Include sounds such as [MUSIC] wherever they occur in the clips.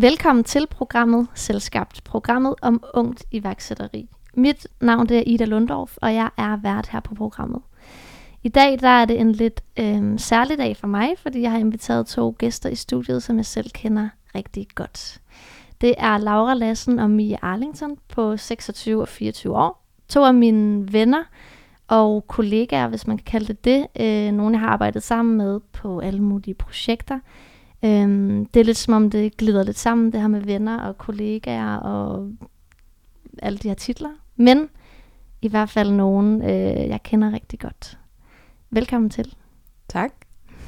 Velkommen til programmet Selskabt, programmet om ungt iværksætteri. Mit navn det er Ida Lundorf, og jeg er vært her på programmet. I dag der er det en lidt øh, særlig dag for mig, fordi jeg har inviteret to gæster i studiet, som jeg selv kender rigtig godt. Det er Laura Lassen og Mia Arlington på 26 og 24 år. To af mine venner og kollegaer, hvis man kan kalde det det. Øh, nogle, jeg har arbejdet sammen med på alle mulige projekter. Øhm, det er lidt som om, det glider lidt sammen, det her med venner og kollegaer og alle de her titler. Men i hvert fald nogen, øh, jeg kender rigtig godt. Velkommen til. Tak.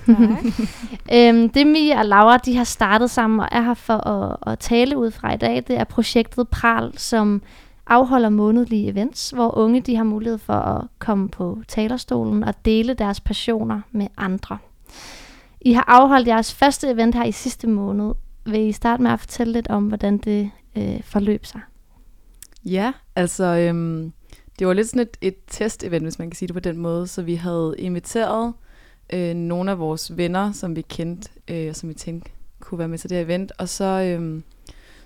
[LAUGHS] øhm, det Mia og Laura, de har startet sammen og er her for at, at tale ud fra i dag. Det er projektet Pral, som afholder månedlige events, hvor unge de har mulighed for at komme på talerstolen og dele deres passioner med andre. I har afholdt jeres første event her i sidste måned. Vil I starte med at fortælle lidt om, hvordan det øh, forløb sig? Ja, altså øhm, det var lidt sådan et, et test-event, hvis man kan sige det på den måde. Så vi havde inviteret øh, nogle af vores venner, som vi kendte, øh, og som vi tænkte kunne være med til det her event. Og så øhm,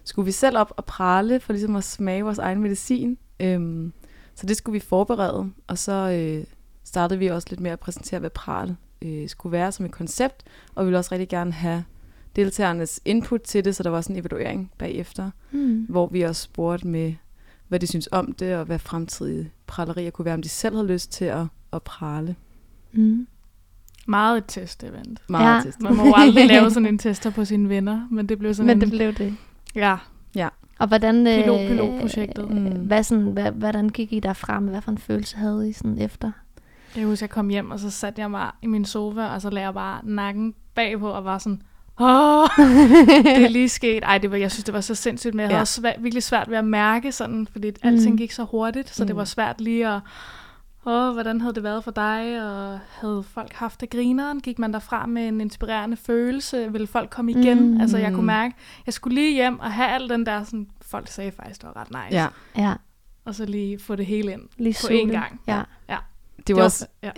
skulle vi selv op og prale for ligesom at smage vores egen medicin. Øhm, så det skulle vi forberede, og så øh, startede vi også lidt med at præsentere, hvad pral øh, skulle være som et koncept, og vi ville også rigtig gerne have deltagernes input til det, så der var sådan en evaluering bagefter, mm. hvor vi også spurgte med, hvad de synes om det, og hvad fremtidige pralerier kunne være, om de selv havde lyst til at, at prale. Mm. Meget et test-event. Meget ja. test. Man må jo aldrig [LAUGHS] lave sådan en tester på sine venner, men det blev sådan Men en, det blev det. Ja. Ja. Og hvordan, øh, Pilot, pilotprojektet. Mm. Hvad sådan, hvad, hvordan gik I derfra med, hvad for en følelse havde I sådan efter? Jeg husker, jeg kom hjem, og så satte jeg mig i min sofa, og så lagde jeg bare nakken bagpå, og var sådan, Åh, [LAUGHS] det er lige sket. Ej, det var, jeg synes, det var så sindssygt, men jeg havde ja. også svært, virkelig svært ved at mærke sådan, fordi mm. alting gik så hurtigt, så mm. det var svært lige at, åh, hvordan havde det været for dig, og havde folk haft det grineren? Gik man derfra med en inspirerende følelse? Ville folk komme igen? Mm. Altså, jeg kunne mærke, jeg skulle lige hjem og have al den der, sådan, folk sagde faktisk, det var ret nice. Ja. ja. Og så lige få det hele ind lige på én gang. Ja. ja det, det var, også, ja.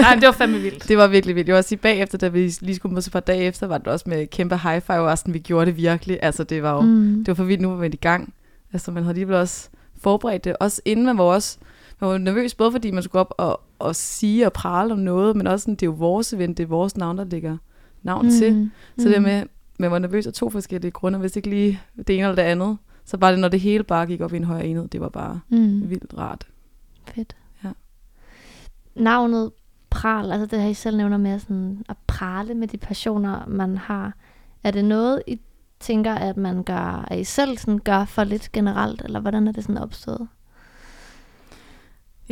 Nej, det var fandme vildt. [LAUGHS] det var virkelig vildt. Jeg var også sige, bagefter, da vi lige skulle mødes et par dage efter, var det også med kæmpe high five, og sådan, vi gjorde det virkelig. Altså, det var jo, mm. det var for vildt, nu var vi i gang. Altså, man havde lige også forberedt det. Også inden man var også, man var nervøs, både fordi man skulle op og, og sige og prale om noget, men også sådan, det er jo vores event, det er vores navn, der ligger navn mm. til. Så mm. det med, man var nervøs af to forskellige grunde, hvis ikke lige det ene eller det andet. Så bare det, når det hele bare gik op i en højere enhed, det var bare mm. vildt rart. Fedt navnet pral, altså det her I selv nævner med sådan at prale med de passioner, man har. Er det noget, I tænker, at man gør, at I selv sådan gør for lidt generelt, eller hvordan er det sådan opstået?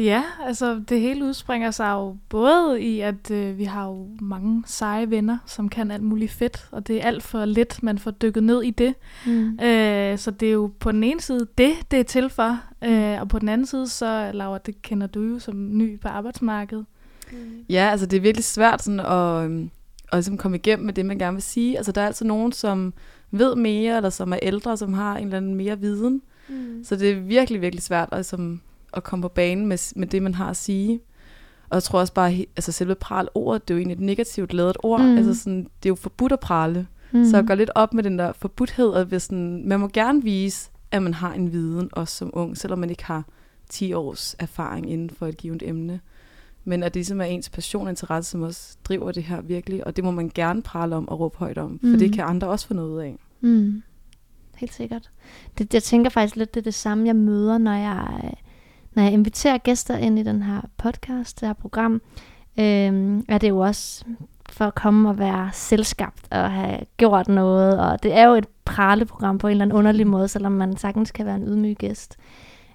Ja, altså det hele udspringer sig jo både i, at øh, vi har jo mange seje venner, som kan alt muligt fedt, og det er alt for lidt, man får dykket ned i det. Mm. Øh, så det er jo på den ene side det, det er til for, øh, og på den anden side, så Laura, det kender du jo som ny på arbejdsmarkedet. Mm. Ja, altså det er virkelig svært sådan at, øhm, at ligesom komme igennem med det, man gerne vil sige. Altså der er altså nogen, som ved mere, eller som er ældre, som har en eller anden mere viden. Mm. Så det er virkelig, virkelig svært at ligesom, at komme på banen med, med det, man har at sige. Og jeg tror også bare, altså selve pral ordet, det er jo egentlig et negativt lavet ord. Mm. Altså sådan, det er jo forbudt at prale. Mm. Så jeg går lidt op med den der forbudthed, at hvis sådan, man må gerne vise, at man har en viden, også som ung, selvom man ikke har 10 års erfaring inden for et givet emne. Men at det ligesom er ens passion og interesse, som også driver det her virkelig, og det må man gerne prale om og råbe højt om, for mm. det kan andre også få noget af. Mm. Helt sikkert. Det, jeg tænker faktisk lidt, det er det samme, jeg møder, når jeg når jeg inviterer gæster ind i den her podcast, det her program, øh, er det jo også for at komme og være selskabt og have gjort noget. Og det er jo et praleprogram på en eller anden underlig måde, selvom man sagtens kan være en ydmyg gæst.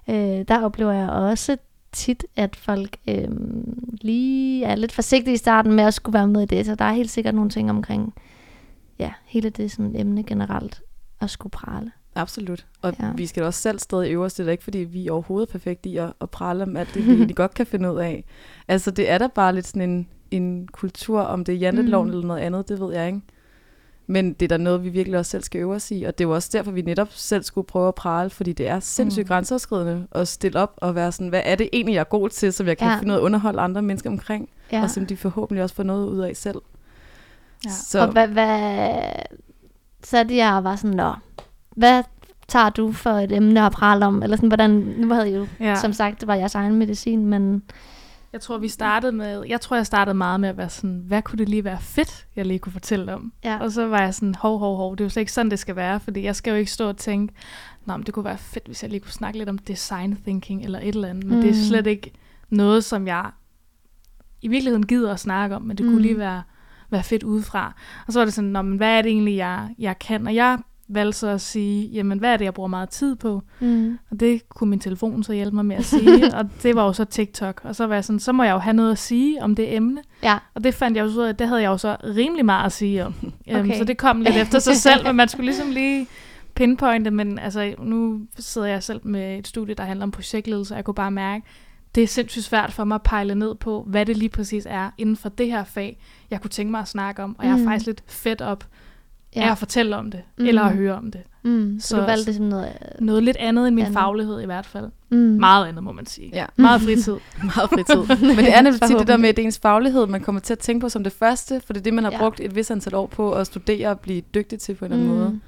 Øh, der oplever jeg også tit, at folk øh, lige er lidt forsigtige i starten med at skulle være med i det. Så der er helt sikkert nogle ting omkring ja, hele det sådan emne generelt at skulle prale. Absolut. Og ja. vi skal også selv stadig øve os. Det er ikke, fordi vi er overhovedet perfekte i at, at prale om alt det, vi [LAUGHS] egentlig godt kan finde ud af. Altså, det er da bare lidt sådan en, en kultur, om det er janteloven mm. eller noget andet, det ved jeg ikke. Men det er da noget, vi virkelig også selv skal øve os i. Og det er jo også derfor, vi netop selv skulle prøve at prale, fordi det er sindssygt mm. grænseoverskridende at stille op og være sådan, hvad er det egentlig, jeg er god til, som jeg kan ja. finde noget at underholde andre mennesker omkring, ja. og som de forhåbentlig også får noget ud af selv. Ja. Så. Og hvad, hvad, så det jeg var sådan, nå, hvad tager du for et emne at prale om? Eller sådan, hvordan, nu havde I jo, Ja. som sagt, det var jeres egen medicin, men Jeg tror, vi startede med, jeg tror, jeg startede meget med at være sådan, hvad kunne det lige være fedt, jeg lige kunne fortælle om? ja. Og så var jeg sådan, hov, hov, hov, det er jo slet ikke sådan, det skal være, fordi jeg skal jo ikke stå og tænke, Nå, men det kunne være fedt, hvis jeg lige kunne snakke lidt om design thinking eller et eller andet, men mm. det er Mm. slet ikke noget, som jeg i virkeligheden gider at snakke om, men det mm. kunne Mm. lige være, være fedt udefra. Og så var det sådan, men hvad er det egentlig, jeg, jeg kan? Og jeg valgte så at sige, jamen hvad er det, jeg bruger meget tid på? Mm. Og det kunne min telefon så hjælpe mig med at sige, [LAUGHS] og det var jo så TikTok. Og så var jeg sådan, så må jeg jo have noget at sige om det emne. ja. Og det fandt jeg jo så ud af, det havde jeg jo så rimelig meget at sige om. Okay. [LAUGHS] Okay. så det kom lidt efter sig selv, [LAUGHS] men man skulle ligesom lige pinpointe, men altså, nu sidder jeg selv med et studie, der handler om projektledelse, og jeg kunne bare mærke, det er sindssygt svært for mig at pejle ned på, hvad det lige præcis er inden for det her fag, jeg kunne tænke mig at snakke om, og jeg er Mm. faktisk lidt fedt op ja. af at fortælle om det, mm. Mm. eller at høre om det. Mm. Så, Så- du valgte som noget... [LAUGHS] Noget lidt andet end min Andet. faglighed i hvert fald. Mm. Meget andet, må man sige. Ja, Meget fritid. [LAUGHS] meget fritid. Men det er nemlig tit det der med, at det er ens faglighed, man kommer til at tænke på som det første, for det er det, man har Ja. brugt et vis antal år på at studere og blive dygtig til på en eller anden Mm. måde.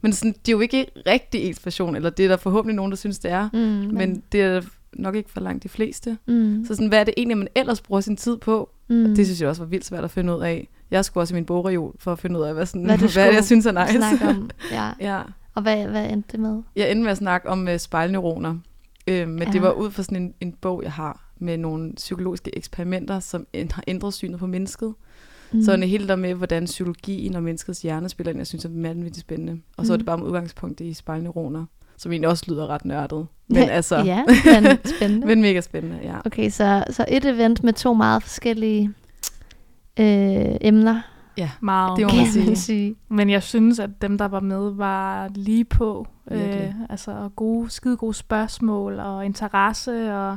Men sådan, det er jo ikke rigtig ens passion, eller det er der forhåbentlig nogen, der synes, det er. Mm. Men, Men det er nok ikke for langt de fleste. mm. Så sådan, hvad er det egentlig, man ellers bruger sin tid på? mm. Det synes jeg også var vildt svært at finde ud af. Jeg skulle også i min bogreol for at finde ud af, hvad, sådan, Hvad [LAUGHS] hvad, du hvad det, jeg synes er nice. snakke om. Ja. [LAUGHS] ja. Og hvad, hvad endte det med? Jeg endte med at snakke om uh, spejlneuroner. Øh, men Ja. det var ud fra sådan en, en bog, jeg har, med nogle psykologiske eksperimenter, som en- har ændret synet på mennesket. Mm. Så det hele der med, hvordan psykologien og menneskets hjerne spiller ind, jeg synes er vanvittigt spændende. Og så er det Mm. bare med udgangspunkt i spejlneuroner, som egentlig også lyder ret nørdet. Men altså, Ja, men spændende. [LAUGHS] men mega spændende, ja. Okay, så, så et event med to meget forskellige øh, emner, Meget. Det må man sige. man sige. Men jeg synes, at dem, der var med, var lige på. Virkelig. Øh, altså gode, skide gode spørgsmål og interesse. Og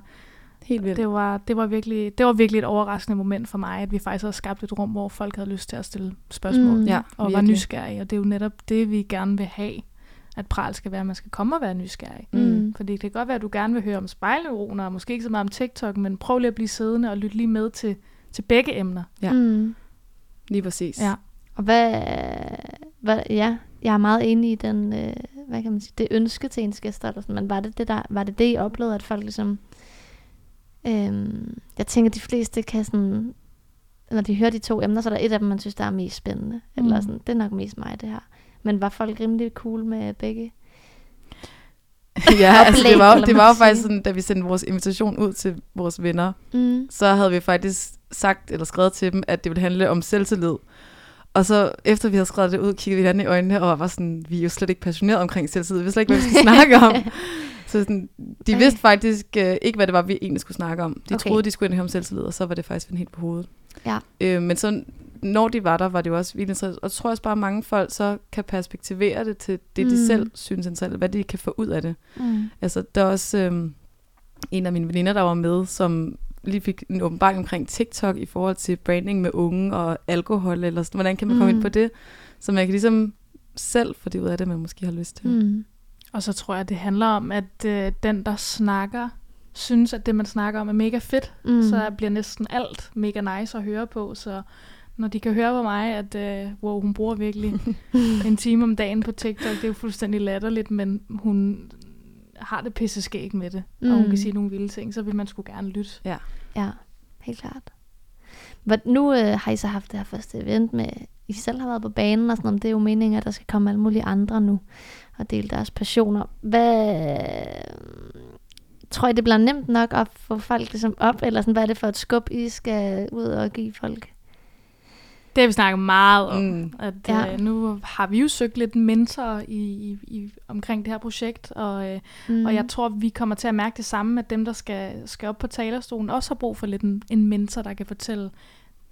Helt vildt. det var, det, var virkelig, det var virkelig et overraskende moment for mig, at vi faktisk havde skabt et rum, hvor folk havde lyst til at stille spørgsmål. Mm. Ja, og var virkelig. nysgerrige. Og det er jo netop det, vi gerne vil have. At pral skal være, at man skal komme og være nysgerrig. Mm. Fordi det kan godt være, at du gerne vil høre om spejlneuroner, og måske ikke så meget om TikTok, men prøv lige at blive siddende og lytte lige med til, til begge emner. Ja. Mm. Lige præcis. Ja. Og hvad, hvad, ja, jeg er meget enig i den, øh, hvad kan man sige, det ønske til ens gæster, eller sådan, men var det det, der, var det det, I oplevede, at folk ligesom, øhm, jeg tænker, de fleste kan sådan, når de hører de to emner, så er der et af dem, man synes, der er mest spændende, mm. eller sådan, det er nok mest mig, det her. Men var folk rimelig cool med begge? [LAUGHS] ja, altså det Oplæg, var, det var jo faktisk sådan, da vi sendte vores invitation ud til vores venner, Mm. så havde vi faktisk sagt eller skrevet til dem, at det ville handle om selvtillid. Og så efter vi havde skrevet det ud, kiggede vi hinanden i øjnene og var sådan, vi er jo slet ikke passionerede omkring selvtillid. Vi vidste slet ikke, hvad vi skal [LAUGHS] snakke om. Så sådan, de Okay. vidste faktisk øh, ikke, hvad det var, vi egentlig skulle snakke om. De Okay. troede, de skulle ind om selvtillid, og så var det faktisk helt på hovedet. Ja. Øh, men så når de var der, var det jo også vildt interessant. Og jeg tror også bare, at mange folk så kan perspektivere det til det, mm. De selv synes er interessant, hvad de kan få ud af det. Mm. Altså, der er også øhm, en af mine veninder, der var med, som lige fik en åbenbaring omkring TikTok i forhold til branding med unge og alkohol, eller sådan, hvordan kan man komme Mm. ind på det? Så man kan ligesom selv få det ud af det, man måske har lyst til. Mm. Og så tror jeg, det handler om, at øh, den, der snakker, synes, at det, man snakker om, er mega fedt. Mm. Så bliver næsten alt mega nice at høre på. Så når de kan høre på mig, at øh, wow, hun bruger virkelig [LAUGHS] en time om dagen på TikTok, det er jo fuldstændig latterligt, men hun har det pisse skæg med det, mm. og hun Mm. kan sige nogle vilde ting, så vil man sgu gerne lytte. Ja, helt klart. Hvad, nu øh, har I så haft det her første event med, I selv har været på banen og sådan noget, det er jo meningen, at der skal komme alle mulige andre nu og dele deres passioner. Hvad, tror I, det bliver nemt nok at få folk ligesom op, eller sådan, hvad er det for et skub, I skal ud og give folk? Det har vi snakket meget om. Mm. At, Ja. ja. øh, nu har vi jo søgt lidt mentor i, i, i, omkring det her projekt, og, øh, Mm. og jeg tror, vi kommer til at mærke det samme, at dem, der skal, skal op på talerstolen, også har brug for lidt en, en mentor, der kan fortælle,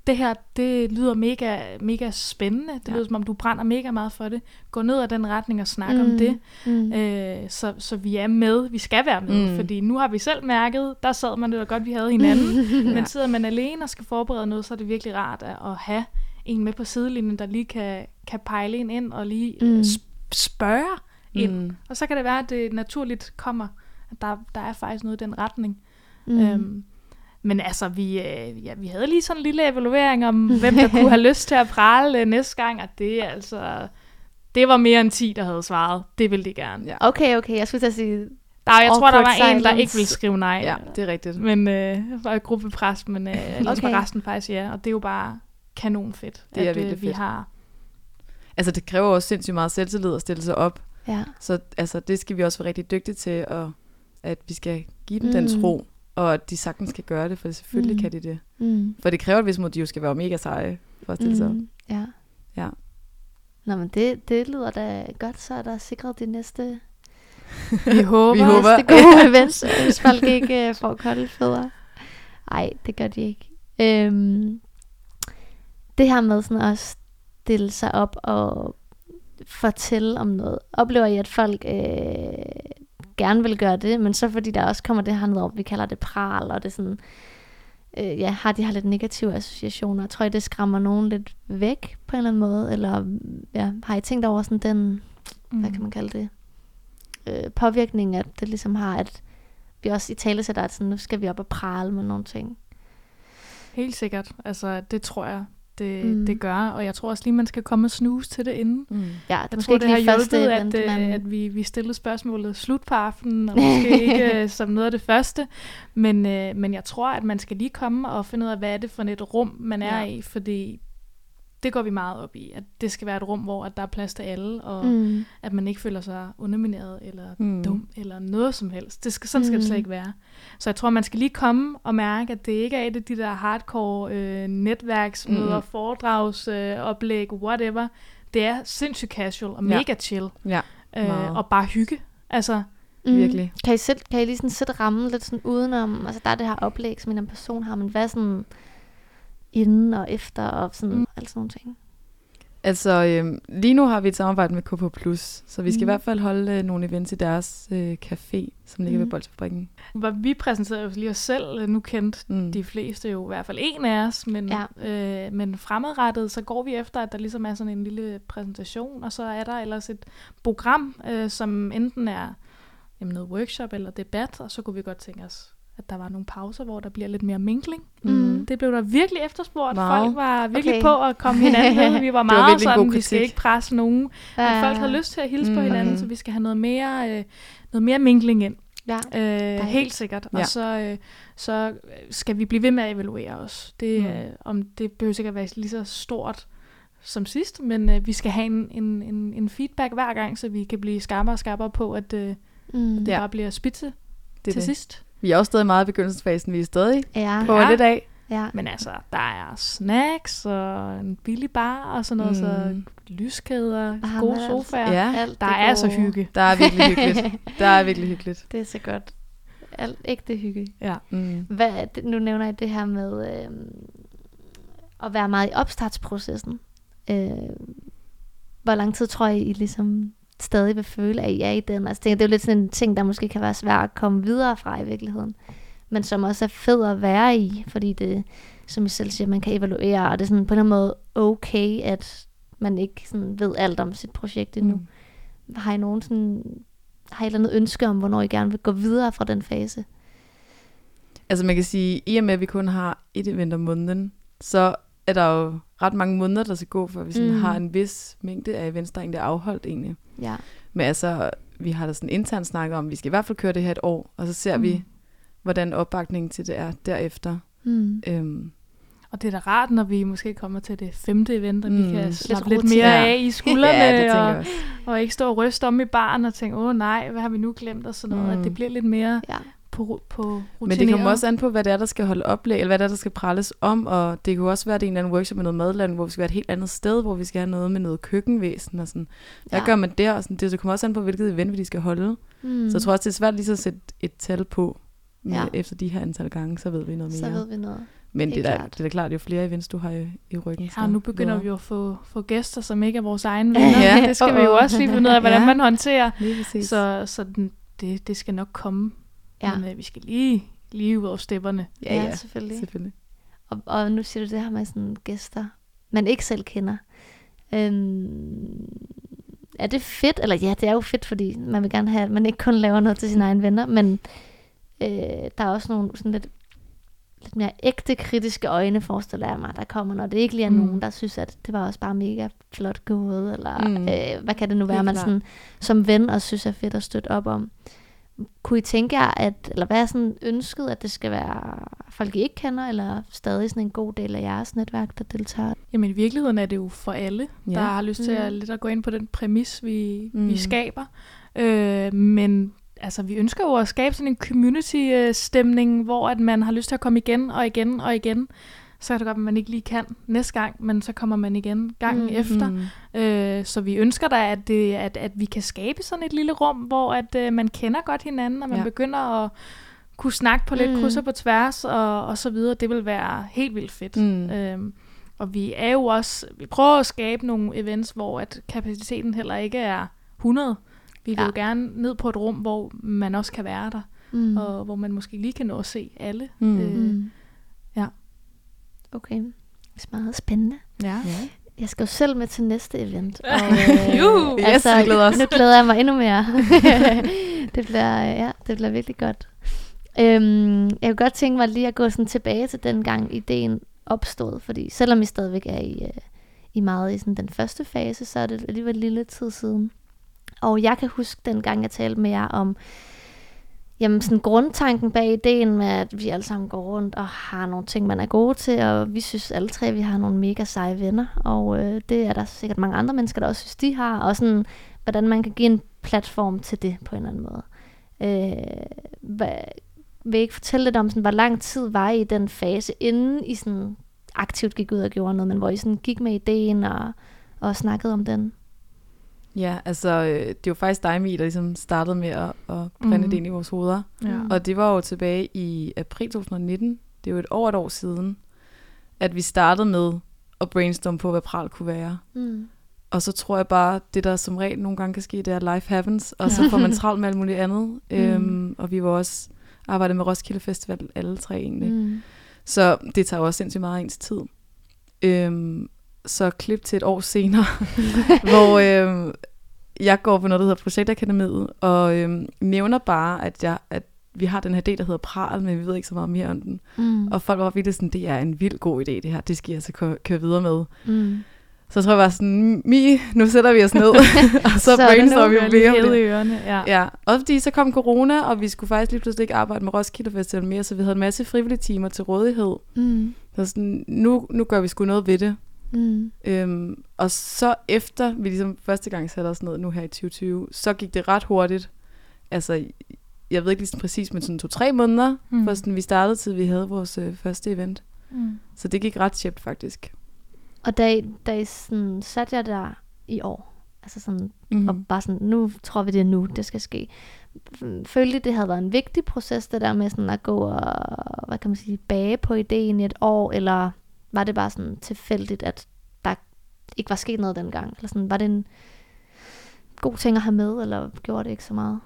det her, det lyder mega, mega spændende. Det Ja. ja. lyder, som om du brænder mega meget for det. Gå ned ad den retning og snak mm. Mm. om det. Mm. Øh, så, så vi er med. Vi skal være med. Mm. Mm. Fordi nu har vi selv mærket, der sad man det var godt, vi havde hinanden. [LAUGHS] Men sidder man alene og skal forberede noget, så er det virkelig rart at, at have en med på sidelinjen, der lige kan, kan pejle en ind og lige Mm. mm. spørge ind. Mm. Og så kan det være, at det naturligt kommer, at der, der er faktisk noget i den retning. Mm. Øhm, men altså, vi, øh, ja, vi havde lige sådan en lille evaluering om, hvem der kunne have [LAUGHS] lyst til at prale øh, næste gang, og det er altså det var mere end 10, der havde svaret. Det ville de gerne. Ja. Okay, okay. Jeg skulle til at sige... Der, jeg tror, der var en, der silence. ikke ville skrive nej. ja, det er rigtigt. Men øh, var et gruppepres, men øh, [LAUGHS] Okay. var resten faktisk ja. Og det er jo bare kanon fedt, Det er at øh, vi fedt. har. Altså, det kræver også sindssygt meget selvtillid at stille sig op. Ja. Så altså, det skal vi også være rigtig dygtige til, og at vi skal give dem mm. den Mm. tro, og at de sagtens kan gøre det, for selvfølgelig Mm. mm. kan de det. Mm. For det kræver et vist mod, de jo skal være mega seje for at stille sig op. Mm. Ja. Ja. Nå, men det, det lyder da godt, så er der sikret de næste, [LAUGHS] Vi håber. Vi håber. næste gode events, hvis folk ikke uh, får kolde fødder. Nej, det gør de ikke. Øhm, det her med sådan at stille sig op og fortælle om noget. Oplever I, at folk øh, gerne vil gøre det, men så fordi der også kommer det her noget, vi kalder det pral, og det sådan, øh, ja, har de her lidt negative associationer. Tror I, det skræmmer nogen lidt væk på en eller anden måde? Eller ja, har I tænkt over sådan den, Mm. hvad kan man kalde det, øh, påvirkning, at det ligesom har, at vi også i tale sætter, at sådan, nu skal vi op og prale med nogle ting. Helt sikkert. Altså, det tror jeg, det, Mm. det gør. Og jeg tror også lige, man skal komme og snuse til det inden. Mm. Ja, det Jeg tror, ikke det har hjulpet, event, at, men... øh, at vi, vi stillede spørgsmålet slut på aftenen, og måske [LAUGHS] ikke øh, som noget af det første. Men, øh, men jeg tror, at man skal lige komme og finde ud af, hvad er det for et rum, man er Ja. i, fordi det går vi meget op i, at det skal være et rum, hvor at der er plads til alle, og mm. mm, at man ikke føler sig undermineret eller Mm. mm. dum eller noget som helst. Det skal, sådan skal det Mm. slet ikke være. Så jeg tror, man skal lige komme og mærke, at det ikke er et af de der hardcore øh, netværksmøder, Mm. mm. foredragsoplæg, øh, oplæg, whatever. Det er sindssygt casual og Ja. mega chill. Ja, Øh, og bare hygge. Altså, mm. virkelig. Kan I, sætte, kan I lige sådan sætte rammen lidt sådan udenom, altså der er det her oplæg, som en anden person har, men hvad sådan inden og efter og sådan, mm. Alt sådan nogle ting? Altså, øhm, lige nu har vi et samarbejde med KP+, så vi skal Mm. i hvert fald holde øh, nogle events i deres øh, café, som ligger Mm. ved Bolsjefabrikken. hvor vi præsenterede jo lige os selv. øh, Nu kendte Mm. de fleste jo i hvert fald en af os, men, Ja. øh, men fremadrettet, så går vi efter, at der ligesom er sådan en lille præsentation, og så er der ellers et program, øh, som enten er jamen, noget workshop eller debat, og så kunne vi godt tænke os, at der var nogle pauser, hvor der bliver lidt mere minkling. Mm. Det blev der virkelig efterspurgt. Meget. Folk var virkelig Okay. på at komme hinanden [LAUGHS] ved. Vi var var meget god sådan, vi skal ikke presse nogen. Ja, Men folk har lyst til at hilse mm. på hinanden, Okay. så vi skal have noget mere, øh, noget mere minkling ind. Ja. Øh, helt sikkert. Ja. Og så, øh, så skal vi blive ved med at evaluere os. Det, Mm. øh, om det behøver sikkert være lige så stort som sidst, men øh, vi skal have en, en, en, en feedback hver gang, så vi kan blive skarpere og skarpere på, at øh, Mm. det Ja. bare bliver spidse Det til det. sidst. Vi er også stadig meget i begyndelsen Vi er stadig Ja. på Ja. lidt af. ja. Men altså, der er snacks og en billig bar og sådan noget, mm. Så lyskæder, Ah, gode altså- sofaer. Ja, Alt Der det er så gode. hygge. der er virkelig hyggeligt. [LAUGHS] Der er virkelig hyggeligt. Det er så godt. Alt ægte hygge. Ja. Mm. Hvad, er det- nu nævner jeg det her med øh, at være meget i opstartsprocessen. Øh, hvor lang tid tror I, I ligesom stadig vil føle, at I er i den? Altså, det, det er jo lidt sådan en ting, der måske kan være svært at komme videre fra i virkeligheden. Men som også er fed at være i, fordi det, som I selv siger, man kan evaluere, og det er sådan på en eller anden måde okay, at man ikke sådan ved alt om sit projekt endnu. Mm. Har I nogen sådan, har I et eller andet ønske om, hvornår I gerne vil gå videre fra den fase? Altså man kan sige, i og med at vi kun har et event om måneden, så er der jo ret mange måneder, der skal gå, for vi sådan Mm. har en vis mængde af events, der egentlig er afholdt egentlig. Ja. Men altså, vi har da sådan internt snakket om, at vi skal i hvert fald køre det her et år, og så ser mm. Vi, hvordan opbakningen til det er derefter. Mm. Øhm, Og det er da rart, når vi måske kommer til det femte event, og mm. Vi kan slappe lidt, mere Ja. af i skuldrene, [LAUGHS] ja, det og, og ikke stå og ryste om i baren og tænke, åh nej, hvad har vi nu glemt, og sådan noget. Mm. At det bliver lidt mere Ja. På, på rutineret. Men det kommer også an på, hvad det er, der skal holde oplæg, eller hvad det er, der skal pralles om, og det kunne også være, at det er en eller anden workshop med noget madland, hvor vi skal være et helt andet sted, hvor vi skal have noget med noget køkkenvæsen og sådan. Hvad Ja. gør man der? Og sådan, det, det kommer også an på, hvilket event vi de skal holde. Mm. Så jeg tror også, det er svært lige så at sætte et tal på, med, Ja. efter de her antal gange, så ved vi noget så mere. ved vi noget. Men det helt er, da, det er da klart, jo flere events du har i, i ryggen. Ja, så nu begynder videre. vi jo at få, få gæster, som ikke er vores egne [LAUGHS] venner. Ja. Det skal vi jo også lige finde ud af, [LAUGHS] hvordan Ja. man håndterer. Så, så den, det, det skal nok komme. Ja, Men øh, vi skal lige, lige ud over stepperne. ja, ja, selvfølgelig. selvfølgelig. Og, og nu siger du det her med sådan gæster, man ikke selv kender. Øhm, er det fedt? Eller ja, det er jo fedt, fordi man vil gerne have, at man ikke kun laver noget til sine egne venner, men øh, der er også nogle sådan lidt lidt mere ægte kritiske øjne, forestiller jeg mig, der kommer, når det ikke lige er Mm. nogen, der synes, at det var også bare mega flot gået, eller Mm. øh, hvad kan det nu være, Helt man sådan, som ven også synes er fedt at støtte op om. Kunne I tænke jer, at, eller hvad er sådan ønsket, at det skal være folk, I ikke kender, eller stadig sådan en god del af jeres netværk, der deltager? Jamen i virkeligheden er det jo for alle, ja. Der har lyst til at, Mm. lidt at gå ind på den præmis, vi, mm. Mm. vi skaber. Øh, men altså, vi ønsker jo at skabe sådan en community-stemning, hvor at man har lyst til at komme igen og igen og igen. Så er det godt, at man ikke lige kan næste gang, men så kommer man igen gangen mm. Efter. Mm. Øh, så vi ønsker da, at, det, at, at vi kan skabe sådan et lille rum, hvor at øh, man kender godt hinanden, og man ja. Begynder at kunne snakke på lidt mm. Kryds og på tværs, og, og så videre. Det vil være helt vildt fedt. Mm. Øhm, og vi er jo også, vi prøver at skabe nogle events, hvor at kapaciteten heller ikke er 100. Vi vil ja. Jo gerne ned på et rum, hvor man også kan være der, Mm. og hvor man måske lige kan nå at se alle. Mm. Øh, Mm. Okay. Det er meget spændende. ja. Ja. Jeg skal jo selv med til næste event. [LAUGHS] Og, Juhu! Yes, vi glæder os. Nu glæder jeg mig endnu mere. [LAUGHS] det, bliver, ja, det bliver virkelig godt. Øhm, jeg kunne godt tænke mig lige at gå sådan tilbage til den gang ideen opstod, fordi selvom I stadigvæk er i, øh, i meget i sådan den første fase, så er det alligevel lille tid siden. Og jeg kan huske den gang, jeg talte med jer om jamen sådan grundtanken bag ideen med, at vi alle sammen går rundt og har nogle ting, man er gode til, og vi synes alle tre, vi har nogle mega seje venner, og øh, det er der sikkert mange andre mennesker, der også synes, de har, og sådan, hvordan man kan give en platform til det på en eller anden måde. Øh, hvad, vil I ikke fortælle lidt om, sådan, hvor lang tid var I i den fase, inden I sådan aktivt gik ud og gjorde noget, men hvor I sådan gik med ideen og, og snakkede om den? Ja, altså, øh, det var faktisk dig, Mi, der ligesom startede med at, at brænde mm. det ind i vores hoveder. Ja. Og det var jo tilbage i april 2019. Det er jo et over et år siden, at vi startede med at brainstorme på, hvad pral kunne være. Mm. Og så tror jeg bare, det der som regel nogle gange kan ske, det er life happens, og så får man travlt med alt muligt andet. Mm. Øhm, og vi var også arbejdet med Roskilde Festival alle tre egentlig. Mm. Så det tager jo også sindssygt meget af ens tid. Øhm, så klip til et år senere, [LAUGHS] hvor øhm, jeg går på noget, der hedder Projektakademiet, og øhm, nævner bare, at, jeg, at vi har den her idé, der hedder Pral, men vi ved ikke så meget mere om den. Mm. Og folk var virkelig sådan, det er en vild god idé, det her. Det skal jeg altså kø- køre videre med. Mm. Så jeg tror jeg bare sådan, Mi, nu sætter vi os ned, [LAUGHS] og så, Så er brainstormer vi mere om det. ørerne. Ja. Ja, også fordi så kom corona, og vi skulle faktisk lige pludselig ikke arbejde med Roskilde Festival mere, så vi havde en masse frivillige timer til rådighed. Mm. Så sådan, nu, nu gør vi sgu noget ved det. Mm. Øhm, og så efter vi ligesom første gang satte os ned nu her i 2020, så gik det ret hurtigt. Altså, jeg ved ikke lige præcis, men sådan to-tre måneder, Mm. for sådan, vi startede til vi havde vores øh, første event. Mm. Så det gik ret tjept faktisk. Og da I, da I sådan, satte jer der i år, altså sådan, mm. Og bare sådan, nu tror vi det er nu, det skal ske. Følte det havde været en vigtig proces, det der med sådan at gå og, hvad kan man sige, bage på ideen i et år, eller var det bare sådan tilfældigt, at der ikke var sket noget dengang? Eller sådan, var det en god ting at have med, eller gjorde det ikke så meget?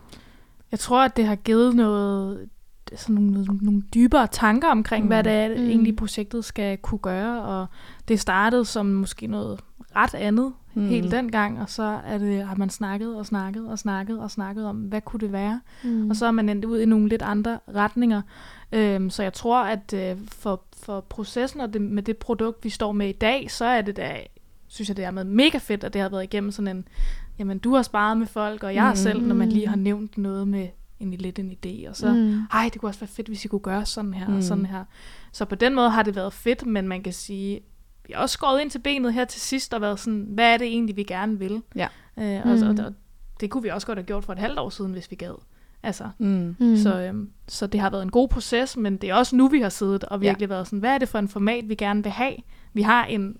Jeg tror, at det har givet noget, sådan nogle, nogle, nogle dybere tanker omkring, mm. hvad det er, Mm. mm. egentlig projektet skal kunne gøre. Og det startede som måske noget ret andet mm. helt dengang, og så er det, har man snakket og snakket og snakket og snakket om, hvad kunne det være? Mm. Og så er man endt ud i nogle lidt andre retninger. Øhm, så jeg tror, at øh, for, for processen og det, med det produkt, vi står med i dag, så er det da, synes jeg, det er med mega fedt, at det har været igennem sådan en, jamen du har sparet med folk, og jeg Mm. selv, når man lige har nævnt noget med en lidt en idé, og så, mm. Mm. ej, det kunne også være fedt, hvis I kunne gøre sådan her mm. og Mm. sådan her. Så på den måde har det været fedt, men man kan sige, vi har også skåret ind til benet her til sidst, og været sådan, hvad er det egentlig, vi gerne vil? Ja. Øh, og, Mm. og, og det kunne vi også godt have gjort for et halvt år siden, hvis vi gad. Altså, Mm. Mm. så, øhm, så det har været en god proces, men det er også nu, vi har siddet og virkelig ja. været sådan, hvad er det for en format, vi gerne vil have? Vi har en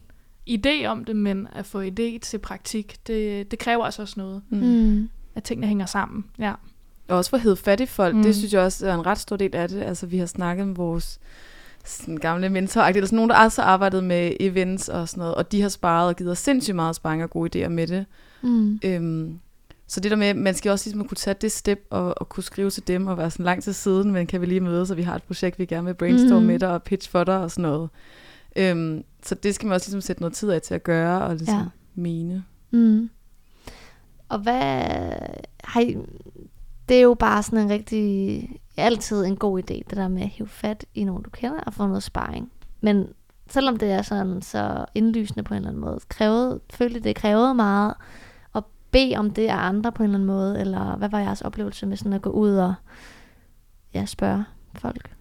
idé om det, men at få idé til praktik, det, det kræver altså også noget, Mm. Mm. at tingene hænger sammen. Ja. Og også for at hedde fattige folk, mm. Mm. det synes jeg også er en ret stor del af det. Altså, vi har snakket med vores sådan gamle mentor, eller sådan nogen, der også har arbejdet med events og sådan noget, og de har sparet og givet os sindssygt meget sparring og gode idéer med det. Mm. Øhm, så det der med, man skal også ligesom kunne tage det step og, og kunne skrive til dem og være sådan lang tid siden, men kan vi lige mødes, så vi har et projekt, vi gerne vil brainstorme mm. med dig og pitch for dig og sådan noget. Øhm, så det skal man også ligesom sætte noget tid af til at gøre og ligesom Ja. mene. Mm. Og hvad har I, det er jo bare sådan en rigtig, altid en god idé, det der med at hive fat i nogen, du kender, og få noget sparring. Men selvom det er sådan så indlysende på en eller anden måde, krævede, følte det krævede meget bede om det af andre på en eller anden måde, eller hvad var jeres oplevelse med sådan at gå ud og ja, spørge folk?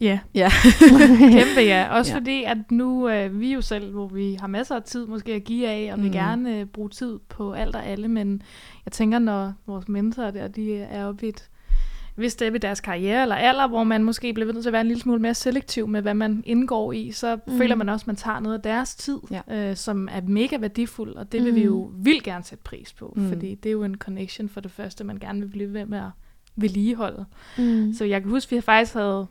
Ja. Ja. [LAUGHS] Kæmpe ja. Også Ja. fordi, at nu øh, vi jo selv, hvor vi har masser af tid måske at give af, og mm. vil Mm. gerne øh, bruge tid på alt og alle, men jeg tænker, når vores mentorer der, de er oppe i et hvis det er ved deres karriere eller alder, hvor man måske bliver nødt til at være en lille smule mere selektiv med, hvad man indgår i, så Mm. mm. føler man også, at man tager noget af deres tid, Ja. øh, som er mega værdifuld, og det vil mm. vi Mm. jo vildt gerne sætte pris på, Mm. mm. fordi det er jo en connection for det første, man gerne vil blive ved med at vedligeholde. Mm. Så jeg kan huske, at vi faktisk havde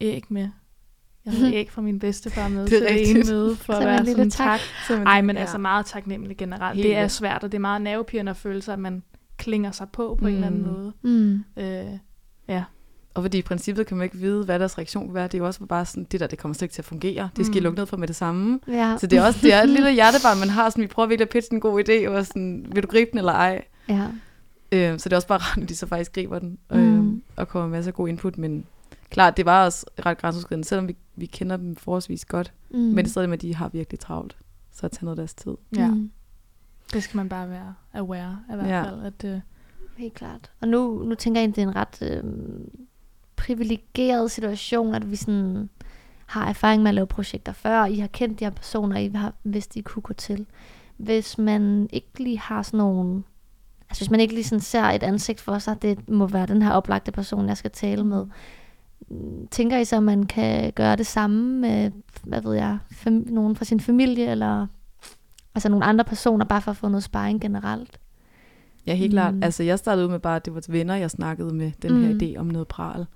æg med. Jeg havde æg fra min bedstefar med Det til er det rigtigt. ene møde, for at være sådan tak. tak. Ej, men ja. altså meget taknemmelig generelt. Helt det er svært, og det er meget nervepirrende at føle sig, at man klinger sig på på mm. en eller anden Mm. måde. Mm. Øh, ja. Og fordi i princippet kan man ikke vide, hvad deres reaktion vil være. Det er jo også bare sådan, det der, det kommer slet ikke til at fungere. Det skal I Mm. lukke ned for med det samme. Ja. Så det er også det er et lille hjertebarn, man har. Sådan, vi prøver virkelig at pitche en god idé, og sådan, vil du gribe den eller ej? ja. Øh, så det er også bare [LAUGHS] rart, at de så faktisk griber den, øh, Mm. og kommer med masser af god input. Men klart, det var også ret grænseoverskridende, selvom vi, vi kender dem forholdsvis godt. Mm. Mm. Men det er stadig med, at de har virkelig travlt. Så at tage noget af deres tid. ja, Mm. det skal man bare være aware af i hvert Ja. fald. At, øh, Helt klart. Og nu, nu tænker jeg, at det er en ret øh, privilegeret situation, at vi sådan har erfaring med at lave projekter før, og I har kendt de her personer, I har vidst, I kunne gå til. Hvis man ikke lige har sådan nogle... Altså hvis man ikke lige sådan ser et ansigt for sig, det må være den her oplagte person, jeg skal tale med. Tænker I så, at man kan gøre det samme med, hvad ved jeg, fam- nogen fra sin familie, eller altså nogle andre personer, bare for at få noget sparring generelt? Ja, helt mm. klart. Altså, jeg startede ud med bare, at det var venner, jeg snakkede med den her Mm. idé om noget pral.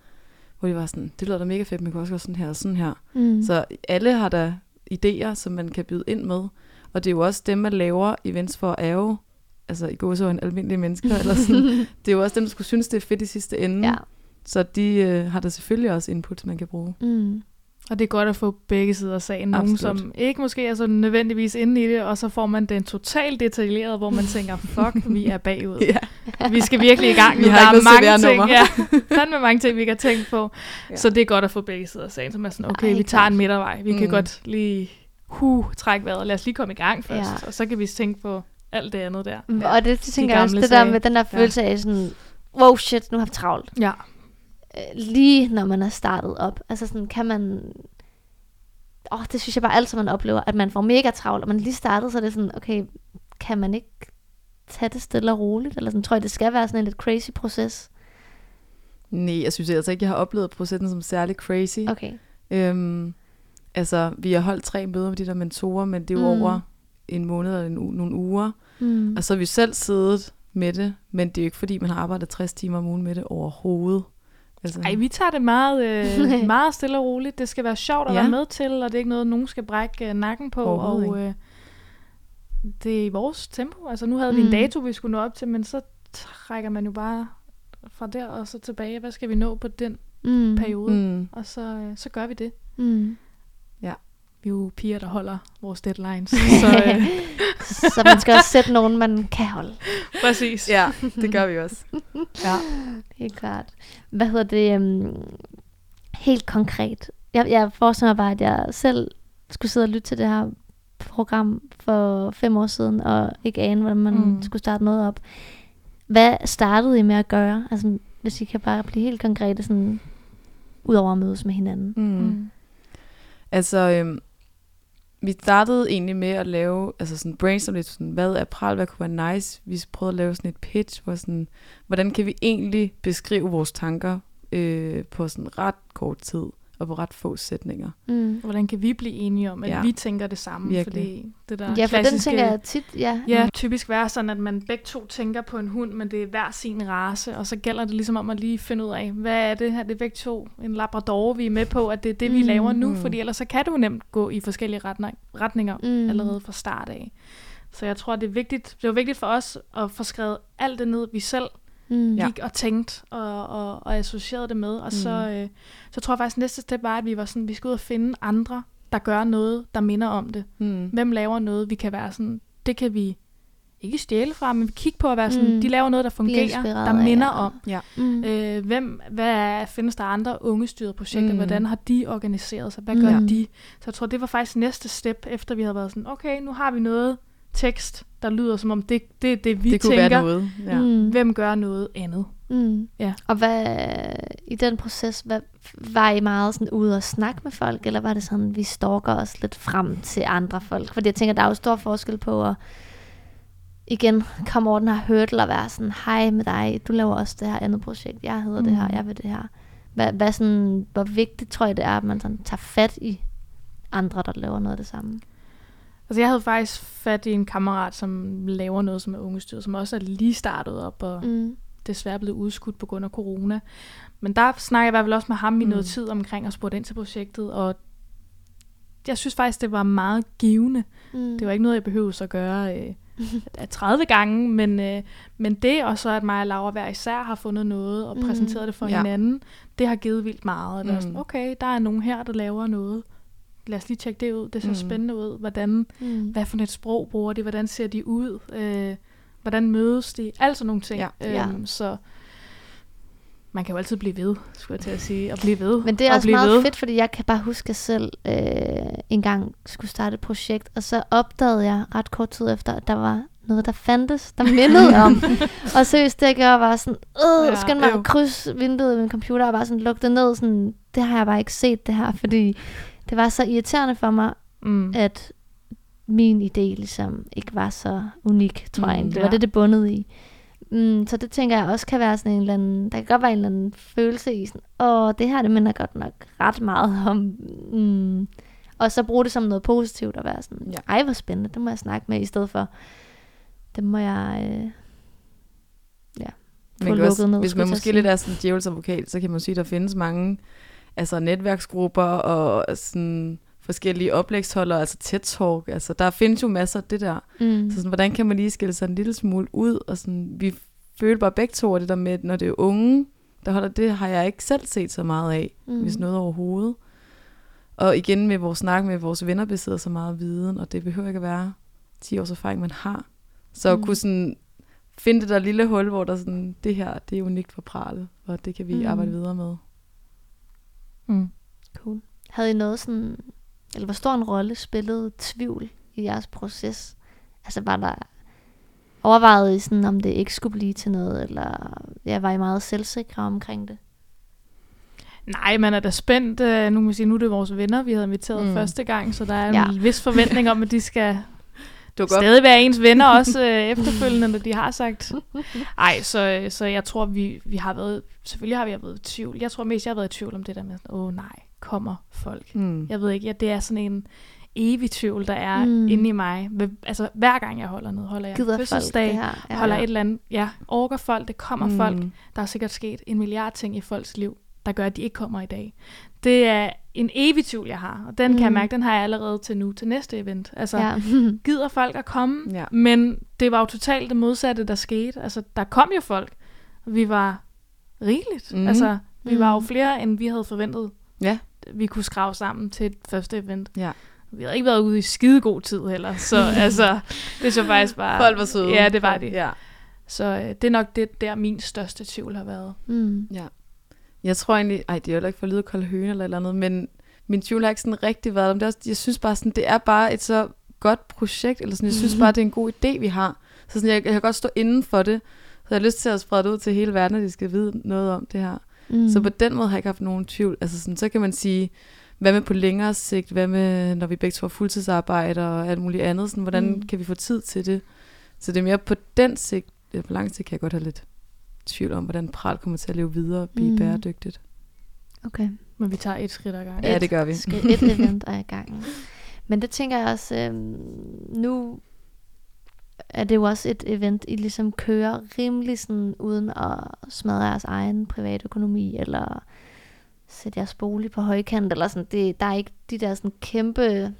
Hvor de var sådan, det lyder da mega fedt, men kan også gøre sådan her og sådan her. Mm. Så alle har der idéer, som man kan byde ind med. Og det er jo også dem, man laver events for, er jo, altså i går så en almindelige mennesker, eller sådan. [LAUGHS] Det er jo også dem, der skulle synes, det er fedt i sidste ende. ja. Så de øh, har der selvfølgelig også input, man kan bruge. Mm. Og det er godt at få begge sider af sagen. Nogen, Absolut. som ikke måske er så nødvendigvis inde i det, og så får man den totalt detaljeret, hvor man tænker, [LAUGHS] fuck, vi er bagud. Ja. Vi skal virkelig i gang. Vi har der ikke er mange ting, ja, fandme mange ting, vi kan tænke på. Ja. Ja. Så det er godt at få begge sider af sagen, som er sådan, okay, Ej, vi tager en midtervej. Vi mm. kan Mm. godt lige huh, trække vejret. Lad os lige komme i gang først, Ja. ja. og så kan vi tænke på alt det andet der. Ja. Og det, det tænker jeg også, det der med den der følelse af sådan, wow shit, nu har vi travlt. Ja. Øh, Lige når man er startet op. Altså sådan, kan man... Åh, det synes jeg bare altid, man oplever, at man får mega travlt, og man lige startet, så er det sådan, okay, kan man ikke tage det stille og roligt? Eller sådan, tror jeg, det skal være sådan en lidt crazy proces. Nej, jeg synes altså ikke, jeg har oplevet processen som særlig crazy. Okay. Øhm, altså, vi har holdt tre møder med de der mentorer, men det er jo mm. over en måned eller en u- nogle uger. Mm. Og så har vi selv siddet med det, men det er jo ikke fordi, man har arbejdet 60 timer om ugen med det overhovedet. Altså, Ej, vi tager det meget, øh, [LAUGHS] meget stille og roligt. Det skal være sjovt at Ja. være med til, og det er ikke noget, nogen skal brække øh, nakken på. Og øh, det er i vores tempo. Altså, nu havde mm. vi Mm. en dato, vi skulle nå op til, men så trækker man jo bare fra der og så tilbage. Hvad skal vi nå på den Mm. periode? Mm. mm, Og så, øh, så gør vi det. Mm. Vi er jo piger, der holder vores deadlines. [LAUGHS] så øh, [LAUGHS] så man skal også sætte nogen, man kan holde. præcis. ja, det gør vi også. [LAUGHS] Ja. Helt klart. Hvad hedder det? Um, helt konkret. Jeg, jeg forestiller mig bare, at jeg selv skulle sidde og lytte til det her program for fem år siden, og ikke ane, hvordan man Mm. mm. skulle starte noget op. Hvad startede I med at gøre? Altså, hvis I kan bare blive helt konkrete, sådan, ud over at mødes med hinanden. Mm. Mm. Altså, øhm, vi startede egentlig med at lave, altså sådan brainstorm lidt sådan, hvad er pral, hvad kunne være nice? Vi prøvede at lave sådan et pitch, hvor sådan, hvordan kan vi egentlig beskrive vores tanker øh, på sådan ret kort tid, og på ret få sætninger. Mm. Hvordan kan vi blive enige om, at ja. Vi tænker det samme? Virkelig. Fordi det der Ja, for den klassiske, tænker jeg tit, ja. Ja, typisk være sådan, at man begge to tænker på en hund, men det er hver sin race, og så gælder det ligesom om at lige finde ud af, hvad er det her? Det er begge to en labrador, vi er med på, at det er det, vi Mm. laver nu, Mm. fordi ellers så kan du nemt gå i forskellige retning, retninger Mm. allerede fra start af. Så jeg tror, det er vigtigt, det var vigtigt for os at få skrevet alt det ned, vi selv Mm. Ja. gik og tænkte og, og, og associerede det med. Og mm. så, øh, så tror jeg faktisk, næste step var, at vi var sådan, vi skulle ud og finde andre, der gør noget, der minder om det. Mm. Hvem laver noget, vi kan være sådan, det kan vi ikke stjæle fra, men kigge på at være sådan, Mm. mm. de laver noget, der fungerer, der af, minder ja. om. Ja. Mm. Øh, hvem, hvad er, findes der andre ungestyrede projekter? Mm. Mm. Hvordan har de organiseret sig? Hvad Mm. gør Ja. de? Så jeg tror, det var faktisk næste step, efter vi havde været sådan, okay, nu har vi noget tekst, der lyder som om det, det er det, vi det kunne tænker. være noget. Ja. Mm. Hvem gør noget andet? Mm. Ja. Og hvad, i den proces, hvad, var I meget sådan ude og snakke med folk, eller var det sådan, vi stalker os lidt frem til andre folk? Fordi jeg tænker, der er jo stor forskel på at igen komme over den her hurdle og være sådan, hej med dig, du laver også det her andet projekt, jeg hedder mm. det her, Mm. jeg vil det her. Hvad, hvad sådan, hvor vigtigt tror jeg det er, at man sådan tager fat i andre, der laver noget af det samme? Altså jeg havde faktisk fat i en kammerat, som laver noget som er ungestyret, som også er lige startet op, og mm. Desværre blevet udskudt på grund af corona. Men der snakker jeg i hvert fald også med ham i Mm. noget tid omkring og spurgte ind til projektet, og jeg synes faktisk, det var meget givende. Mm. Det var ikke noget, jeg behøvede at gøre øh, [LAUGHS] af 30 gange, men, øh, men det, og så at mig og Laura hver især har fundet noget og Mm. præsenteret det for Ja. hinanden, det har givet vildt meget. At mm. Mm. sådan, okay, der er nogen her, der laver noget. Lad os lige tjekke det ud. Det ser Mm. spændende ud. Hvordan, Mm. hvad for et sprog bruger de? Hvordan ser de ud? Øh, hvordan mødes de? Alt sådan nogle ting. Ja. Ja. Øhm, så man kan jo altid blive ved, skulle jeg til at sige. Og blive ved. Men det er og også meget ved. fedt, fordi jeg kan bare huske, at jeg selv øh, engang skulle starte et projekt, og så opdagede jeg ret kort tid efter, at der var noget, der fandtes, der mindede [LAUGHS] om. og seriøst, det jeg gjorde, var sådan, øh, Ja, ja, skynd mig at krydse vinduet i min computer, og bare sådan lukke det ned, sådan, det har jeg bare ikke set det her, fordi det var så irriterende for mig, Mm. at min idé ligesom ikke var så unik, tror jeg. Mm, egentlig. Det var ja. det, det bundede i. Mm, så det tænker jeg også kan være sådan en eller anden, der kan godt være en eller anden følelse i sådan, åh, det her, det minder godt nok ret meget om, mm, og så bruge det som noget positivt og være sådan, Ja. ej, hvor spændende, det må jeg snakke med, i stedet for, det må jeg, øh, ja, få lukket også, ned, hvis man at måske sige. lidt er sådan djævels advokat, så kan man sige, at der findes mange altså netværksgrupper og sådan forskellige oplægsholdere, altså TED Talk. Altså, der findes jo masser af det der. Mm. Så sådan, hvordan kan man lige skille sig en lille smule ud? Og sådan, vi føler bare begge to det der med, at når det er unge, der holder det, har jeg ikke selv set så meget af, Mm. hvis noget overhovedet. Og igen med vores snak med vores venner besidder så meget viden, og det behøver ikke at være 10 års erfaring, man har. Så Mm. at kunne sådan finde det der lille hul, hvor der sådan, det her, det er unikt for pralet, og det kan vi mm. arbejde videre med. Mm. Cool. Havde I noget sådan, eller hvor stor en rolle spillede tvivl i jeres proces? Altså var der overvejet I sådan, om det ikke skulle blive til noget, eller ja, var I meget selvsikre omkring det? Nej, man er da spændt. Øh, nu kan man sige, nu er det vores venner, vi havde inviteret mm. Første gang, så der er Ja. en vis forventning om, at de skal Det var godt. stadig være ens venner også øh, efterfølgende, når de har sagt. Ej, så, så jeg tror, vi, vi har været, selvfølgelig har vi været i tvivl. Jeg tror mest, jeg har været i tvivl om det der med, åh oh, nej, kommer folk. Mm. Jeg ved ikke, ja, det er sådan en evig tvivl, der er Mm. inde i mig. Ved- Altså, hver gang jeg holder noget, holder jeg Gider folk det fødselsdag, her? ja. holder et eller andet, ja, orker folk, det kommer mm. folk. Der er sikkert sket en milliard ting i folks liv, der gør, at de ikke kommer i dag. Det er en evig tvivl, jeg har, og den mm. kan jeg Mm. mærke, den har jeg allerede til nu, til næste event. Altså, ja. [LAUGHS] Gider folk at komme? Ja. Men det var jo totalt det modsatte, der skete. Altså, der kom jo folk. Vi var rigeligt. Mm. Altså, vi Mm. var jo flere, end vi havde forventet, Ja. vi kunne skrave sammen til et første event. Ja. Vi havde ikke været ude i skide god tid heller, så [LAUGHS] altså, det så faktisk bare... Folk var søde. Ja, det var de. Ja. Så øh, det er nok det, der min største tvivl har været. mm. Ja. Jeg tror egentlig, ej, det er jo ikke for at lyde kold høne eller eller andet, men min tvivl har ikke sådan rigtig været om det. Også, jeg synes bare sådan, det er bare et så godt projekt, eller sådan, jeg synes bare, det er en god idé, vi har. Så sådan, jeg, jeg kan godt stå inden for det, så jeg har lyst til at sprede det ud til hele verden, at de skal vide noget om det her. Mm. Så på den måde har jeg ikke haft nogen tvivl. Altså sådan, så kan man sige, hvad med på længere sigt, hvad med, når vi begge to har fuldtidsarbejde og alt muligt andet, sådan, hvordan Mm. kan vi få tid til det? Så det er mere på den sigt, på lang sigt kan jeg godt have lidt tvivl om, hvordan pral kommer til at leve videre og blive Mm. mm. bæredygtigt. Okay. Men vi tager et skridt ad gangen. Ja, det gør vi. Skal et [LAUGHS] event er i gang. Men det tænker jeg også, øhm, nu er det jo også et event, I ligesom kører rimelig sådan, uden at smadre jeres egen private økonomi, eller sætte jeres bolig på højkant, eller sådan. Det, der er ikke de der sådan kæmpe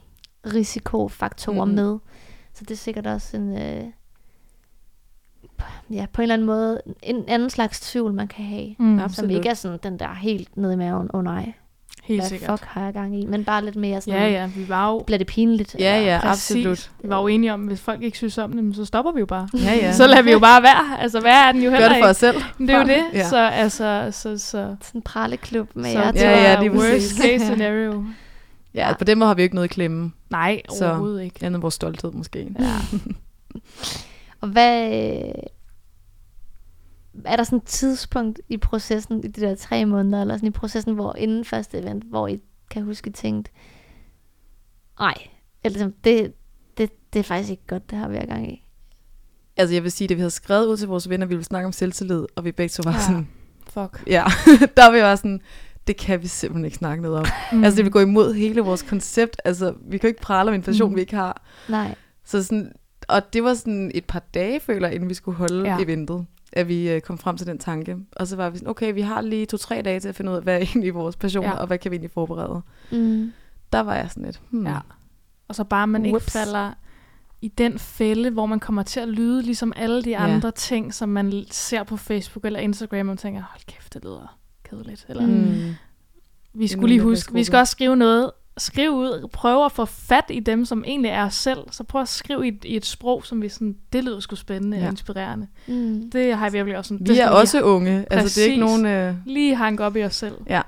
risikofaktorer Mhm. med. Så det er sikkert også en, øh, ja, på en eller anden måde, en anden slags tvivl, man kan have. Mm. Som Absolut. ikke er sådan den der helt nede i maven, åh oh, nej. Helt hvad sikkert. fuck har jeg gang i? Men bare lidt mere sådan, Ja, ja, vi var jo, bliver det pinligt? Ja, ja, præcis. absolut. vi var jo enige om, hvis folk ikke synes om det, så stopper vi jo bare. Ja, ja. [LAUGHS] Så lader vi jo bare være. Altså, hvad er den jo Gør heller det for os selv. Det er jo det. Ja. Så altså, så, så, Sådan en praleklub med så jer. det Ja, ja, lige worst præcis. case scenario. [LAUGHS] Ja, altså, på den måde har vi jo ikke noget i klemme. Nej, Så- overhovedet ikke. Andet vores stolthed måske. Ja. [LAUGHS] Og hvad... øh, Er der sådan et tidspunkt i processen, i de der tre måneder, eller sådan i processen, hvor inden første event, hvor I kan huske, I tænkte, nej, eller sådan, det, det, det er faktisk ikke godt, det her vi er gang i. Altså jeg vil sige, at vi havde skrevet ud til vores venner, vi ville snakke om selvtillid, og vi begge to var Ja. sådan, Fuck. ja, [LAUGHS] der var vi bare sådan, det kan vi simpelthen ikke snakke noget om. Mm. Altså det vil gå imod hele vores koncept. Altså vi kan jo ikke prale om en passion, mm. vi ikke har. Nej. Så sådan, og det var sådan et par dage, føler jeg, inden vi skulle holde Ja. ja. eventet, at vi øh, kom frem til den tanke. Og så var vi sådan, okay, vi har lige to-tre dage til at finde ud af, hvad er egentlig vores passion, Ja. ja. og hvad kan vi egentlig forberede. Mm. Der var jeg sådan lidt, hmm. Ja. Og så bare man ikke Whoops. falder i den fælde, hvor man kommer til at lyde ligesom alle de Ja. andre ting, som man ser på Facebook eller Instagram, og man tænker, hold kæft, det lyder kedeligt. Eller, Mm. Vi skulle lige huske, vi skal også skrive noget, skrive ud, prøve at få fat i dem, som egentlig er os selv, så prøv at skrive i, et- i et sprog, som vi sådan, det lyder sgu spændende ja. Og inspirerende. Mm. Det har jeg virkelig også sådan, Vi er vi lige også unge. Altså det er ikke Præcis. nogen... Øh, lige hanke op i os selv. Ja.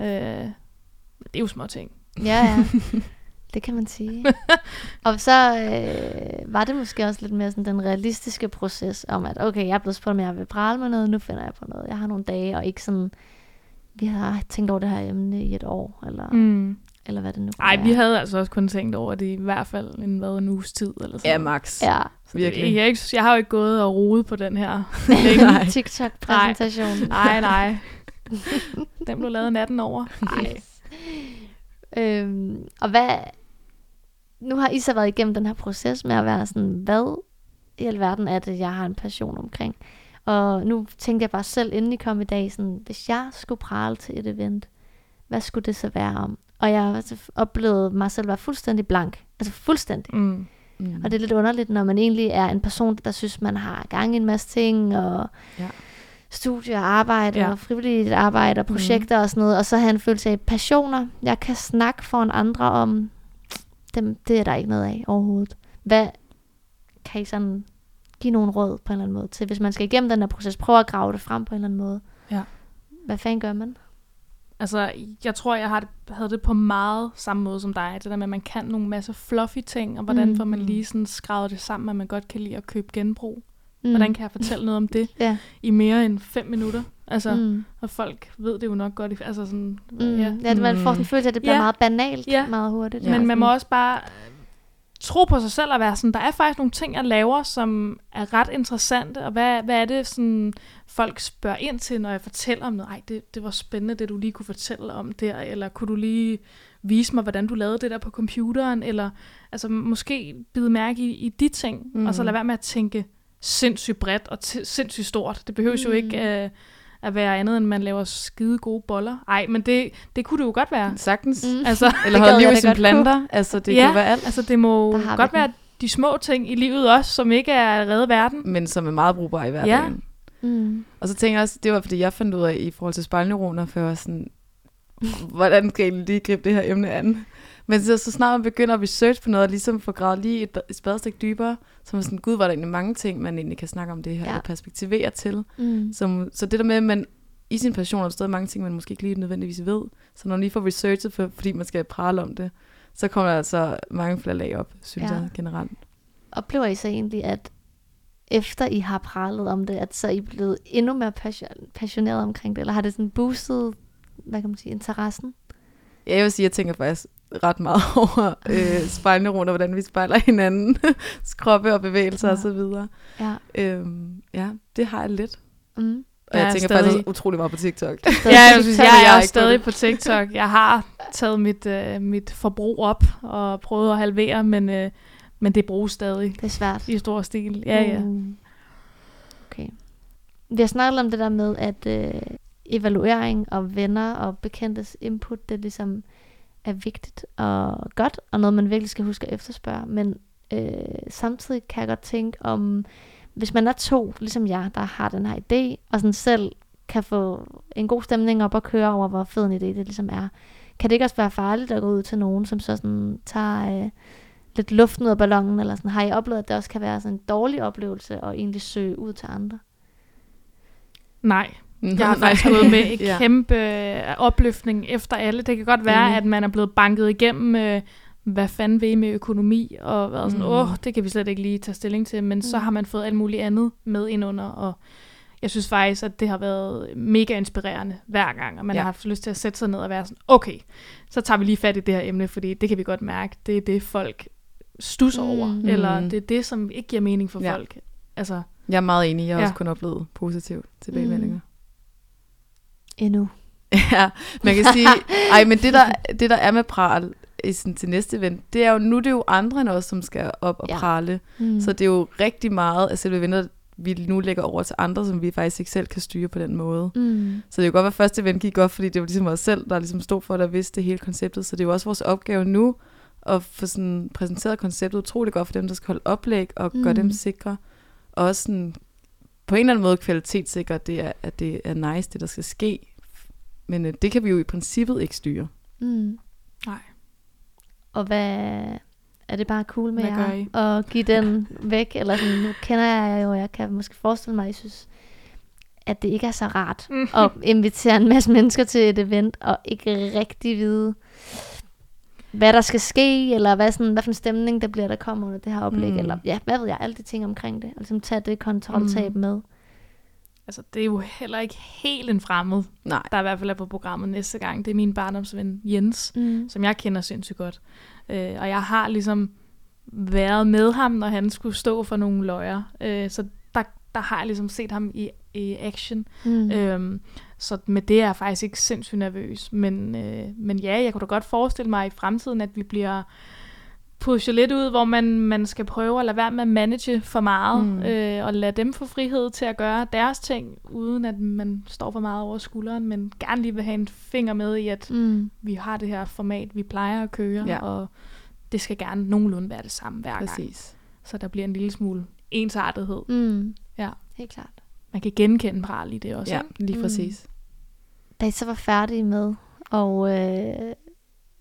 Øh, det er jo små ting. Ja, ja. [LAUGHS] Det kan man sige. og så øh, var det måske også lidt mere sådan den realistiske proces om, at okay, jeg er blevet spurgt, om jeg vil prale med noget, nu finder jeg på noget. Jeg har nogle dage, og ikke sådan, vi har tænkt over det her emne i et år, eller, mm. Eller hvad det nu kan Ej, være. vi havde altså også kun tænkt over det i hvert fald en, hvad, en uges tid. Eller sådan ja, max. Ja, virkelig. Jeg, jeg, er ikke, jeg har jo ikke gået og rodet på den her. [LAUGHS] Nej. TikTok-præsentation. Nej, nej. Den blev lavet natten over. Nej. Øhm, og hvad... Nu har I så været igennem den her proces med at være sådan, hvad i alverden er det, jeg har en passion omkring? Og nu tænkte jeg bare selv, inden I kom i dag, sådan, hvis jeg skulle prale til et event, hvad skulle det så være om? Og jeg har oplevet mig selv være fuldstændig blank. Altså fuldstændig. Mm. Mm. Og det er lidt underligt, når man egentlig er en person, der synes, man har gang i en masse ting, og Ja. studie og arbejde, Ja. og frivilligt arbejde, og projekter mm. og sådan noget, og så have en følelse af passioner, jeg kan snakke foran andre om, dem, det er der ikke noget af overhovedet. Hvad kan I sådan give nogle råd på en eller anden måde til, hvis man skal igennem den her proces, prøve at grave det frem på en eller anden måde? Ja. Hvad fanden gør man? Altså, jeg tror, jeg har det, havde det på meget samme måde som dig. Det der med, at man kan nogle masse fluffy ting, og hvordan Mm. får man lige sådan skrevet det sammen, at man godt kan lide at købe genbrug. Mm. Hvordan kan jeg fortælle noget om det Ja. i mere end fem minutter? Altså, mm. Mm. og folk ved det jo nok godt. Altså sådan, Mm. Ja. ja, man får sådan en følelse af, at det bliver Ja. meget banalt Ja. meget hurtigt. Men man må også bare tro på sig selv og være sådan, der er faktisk nogle ting, jeg laver, som er ret interessante, og hvad, hvad er det, sådan, folk spørger ind til, når jeg fortæller om noget? Ej, det, det var spændende, det du lige kunne fortælle om der, eller kunne du lige vise mig, hvordan du lavede det der på computeren, eller altså måske bide mærke i, i de ting, mm. og så Mhm. lade være med at tænke sindssygt bredt og t- sindssygt stort. Det behøves mm. jo ikke øh, at være andet, end man laver skide gode boller. Ej, men det, det kunne det jo godt være. Sagtens. Mm. Altså, [LAUGHS] Eller holde liv i sine planter. Altså, det ja. kan være alt. altså det må godt den. være de små ting i livet også, som ikke er at redde verden. Men som er meget brugbare i hverdagen. Ja. Mm. Og så tænker jeg også, det var fordi jeg fandt ud af i forhold til spejlneuroner, for jeg var sådan, [LAUGHS] hvordan skal jeg lige gribe det her emne an? Men så, så snart man begynder at research på noget, og ligesom få gravet lige et, et spadestik dybere, så er man sådan, gud, var der egentlig mange ting, man egentlig kan snakke om det her, Ja. eller perspektivere til. Mm. Så, så det der med, at man i sin passion er der stadig mange ting, man måske ikke lige nødvendigvis ved. Så når man lige får researchet, for, fordi man skal prale om det, så kommer der altså mange flere lag op, synes Ja. jeg generelt. oplever I så egentlig, at efter I har pralet om det, at så er I blevet endnu mere passion, passioneret omkring det? Eller har det sådan boostet, hvad kan man sige, interessen? Ja, jeg vil sige, jeg tænker faktisk ret meget [LAUGHS] over øh, spejlneuroner, hvordan vi spejler [LAUGHS] hinanden, kroppe og bevægelser Ja. og videre. Ja. Øhm, ja, det har jeg lidt. Mm. Og Jeg jeg er tænker stadig- faktisk utrolig meget på TikTok. [LAUGHS] Ja, jeg, synes, jeg, jeg jeg er er stadig på TikTok. Jeg har taget mit, øh, mit forbrug op og prøvet at halvere, men, øh, men det bruges stadig Det er svært. i stor stil. Ja, ja. Mm. Okay. Vi har snakket om det der med, at øh, evaluering og venner og bekendtes input, det ligesom er vigtigt og godt, og noget, man virkelig skal huske at efterspørge. Men øh, samtidig kan jeg godt tænke om, hvis man er to, ligesom jeg, der har den her idé, og sådan selv kan få en god stemning op og køre over, hvor fed en idé det ligesom er, kan det ikke også være farligt at gå ud til nogen, som så sådan tager øh, lidt luften ud af ballonen, eller sådan, har I oplevet, at det også kan være sådan en dårlig oplevelse, at egentlig søge ud til andre? Nej, jeg har [LAUGHS] faktisk gået med en Ja. kæmpe øh, opløftning efter alle. Det kan godt være, Enig. at man er blevet banket igennem, øh, hvad fanden I med økonomi, og været sådan, Mm. åh, det kan vi slet ikke lige tage stilling til, men så Mm. har man fået alt muligt andet med ind under, og jeg synes faktisk, at det har været mega inspirerende hver gang, og man Ja. har haft lyst til at sætte sig ned og være sådan, okay, så tager vi lige fat i det her emne, fordi det kan vi godt mærke, det er det, folk stusser Mm. over, Mm. eller det er det, som ikke giver mening for Ja. folk. Altså, Jeg er meget enig. Jeg har Ja. også kun oplevet positivt tilbagemeldinger. Endnu. [LAUGHS] Ja, man kan sige, [LAUGHS] ej, men det der, det der er med pral i sådan, til næste event, det er jo, nu er det jo andre end os, som skal op og Ja. prale. Mm. Så det er jo rigtig meget af selve eventet, vi nu lægger over til andre, som vi faktisk ikke selv kan styre på den måde. mm. Så det kan godt være, at første event gik godt, fordi det var ligesom os selv, der ligesom stod for, der vidste hele konceptet. Så det er jo også vores opgave nu, at få sådan præsenteret konceptet utrolig godt for dem, der skal holde oplæg, og mm. gøre dem sikre. Og også sådan, på en eller anden måde kvalitetssikre, det er, at det er nice, det der skal ske. Men øh, det kan vi jo i princippet ikke styre. Mm. nej. Og hvad er det bare cool med jer at give den væk? Eller sådan, nu kender jeg jo, og jeg kan måske forestille mig, at I synes, at det ikke er så rart Mm. at invitere en masse mennesker til et event, og ikke rigtig vide, hvad der skal ske, eller hvad, sådan, hvad for en stemning der bliver, der kommer under det her oplæg, Mm. mm. eller ja, hvad ved jeg, alle de ting omkring det, og ligesom tage det kontroltab mm. med. Altså, det er jo heller ikke helt en fremmed, Nej. der i hvert fald er på programmet næste gang. Det er min barndomsven Jens, Mm. som jeg kender sindssygt godt. Øh, og jeg har ligesom været med ham, når han skulle stå for nogle løjer. Øh, så der, der har jeg ligesom set ham i, i action. Mm. Øhm, så med det er jeg faktisk ikke sindssygt nervøs. Men, øh, men ja, jeg kunne da godt forestille mig i fremtiden, at vi bliver pushet lidt ud, hvor man, man skal prøve at lade være med at manage for meget, Mm. mm. øh, og lade dem få frihed til at gøre deres ting, uden at man står for meget over skulderen, men gerne lige vil have en finger med i, at Mm. vi har det her format, vi plejer at køre, Ja. og det skal gerne nogenlunde være det samme hver gang. Præcis. Så der bliver en lille smule ensartethed. Mm. Ja. Helt klart. Man kan genkende pral i det også. Ja, ikke? lige Mm. præcis. da I så var færdige med, og øh,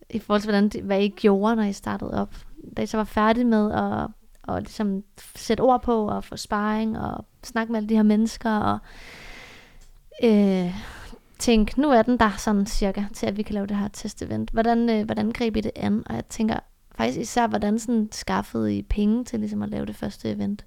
i forhold til, hvordan det, hvad I gjorde, når I startede op, da I så var færdige med at, at ligesom sætte ord på, og få sparring, og snakke med alle de her mennesker, og øh, tænke, nu er den der sådan cirka, til at vi kan lave det her testevent. Hvordan, øh, hvordan greb I det an? Og jeg tænker faktisk især, hvordan sådan skaffede I penge til ligesom at lave det første event?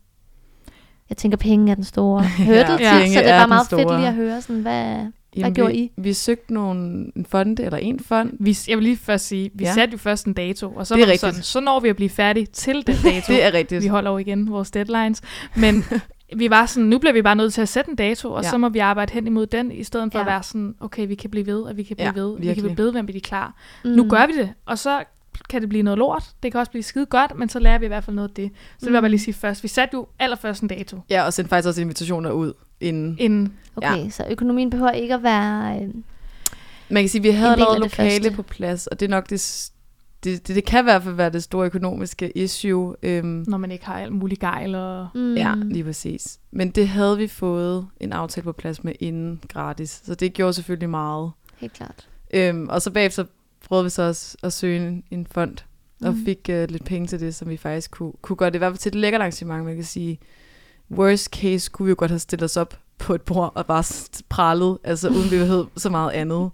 Jeg tænker, penge er den store [LAUGHS] hurdle Ja, til, så det er bare meget fedt lige at høre, sådan, hvad, Jamen, gjorde vi, I? Vi søgte nogle, en fonde, eller en fond. Vi, jeg vil lige først sige, vi Ja. satte jo først en dato, og så Det er var sådan, så når vi at blive færdige til den [LAUGHS] dato. Det er rigtigt. vi holder jo igen vores deadlines. Men [LAUGHS] vi var sådan, nu bliver vi bare nødt til at sætte en dato, og Ja. så må vi arbejde hen imod den, i stedet for Ja. at være sådan, okay, vi kan blive ved, og vi kan blive Ja, ved, vi kan virkelig. blive ved, hvem vi er klar. Mm. Mm. Nu gør vi det, og så kan det blive noget lort. Det kan også blive skide godt, men så lærer vi i hvert fald noget af det. Så det vil jeg bare lige sige først. Vi satte jo allerførst en dato, Ja, og sendte faktisk også invitationer ud inden. inden Okay, ja. så økonomien behøver ikke at være... Øh, Man kan sige, at vi havde allerede lokale første. på plads, og det er nok det, det, det, det kan i hvert fald være det store økonomiske issue. Øhm, når man ikke har alt muligt gejl. Og... mm, Ja, lige præcis. Men det havde vi fået en aftale på plads med inden gratis, så det gjorde selvfølgelig meget. Helt klart. Øhm, og så bagefter prøvede vi så også at søge en, en fond, og Mhm. fik uh, lidt penge til det, som vi faktisk kunne, kunne gøre det. I hvert fald til et lækkert arrangement, man kan sige. Worst case kunne vi jo godt have stillet os op på et bord og bare prallet, altså uden vi havde så meget andet.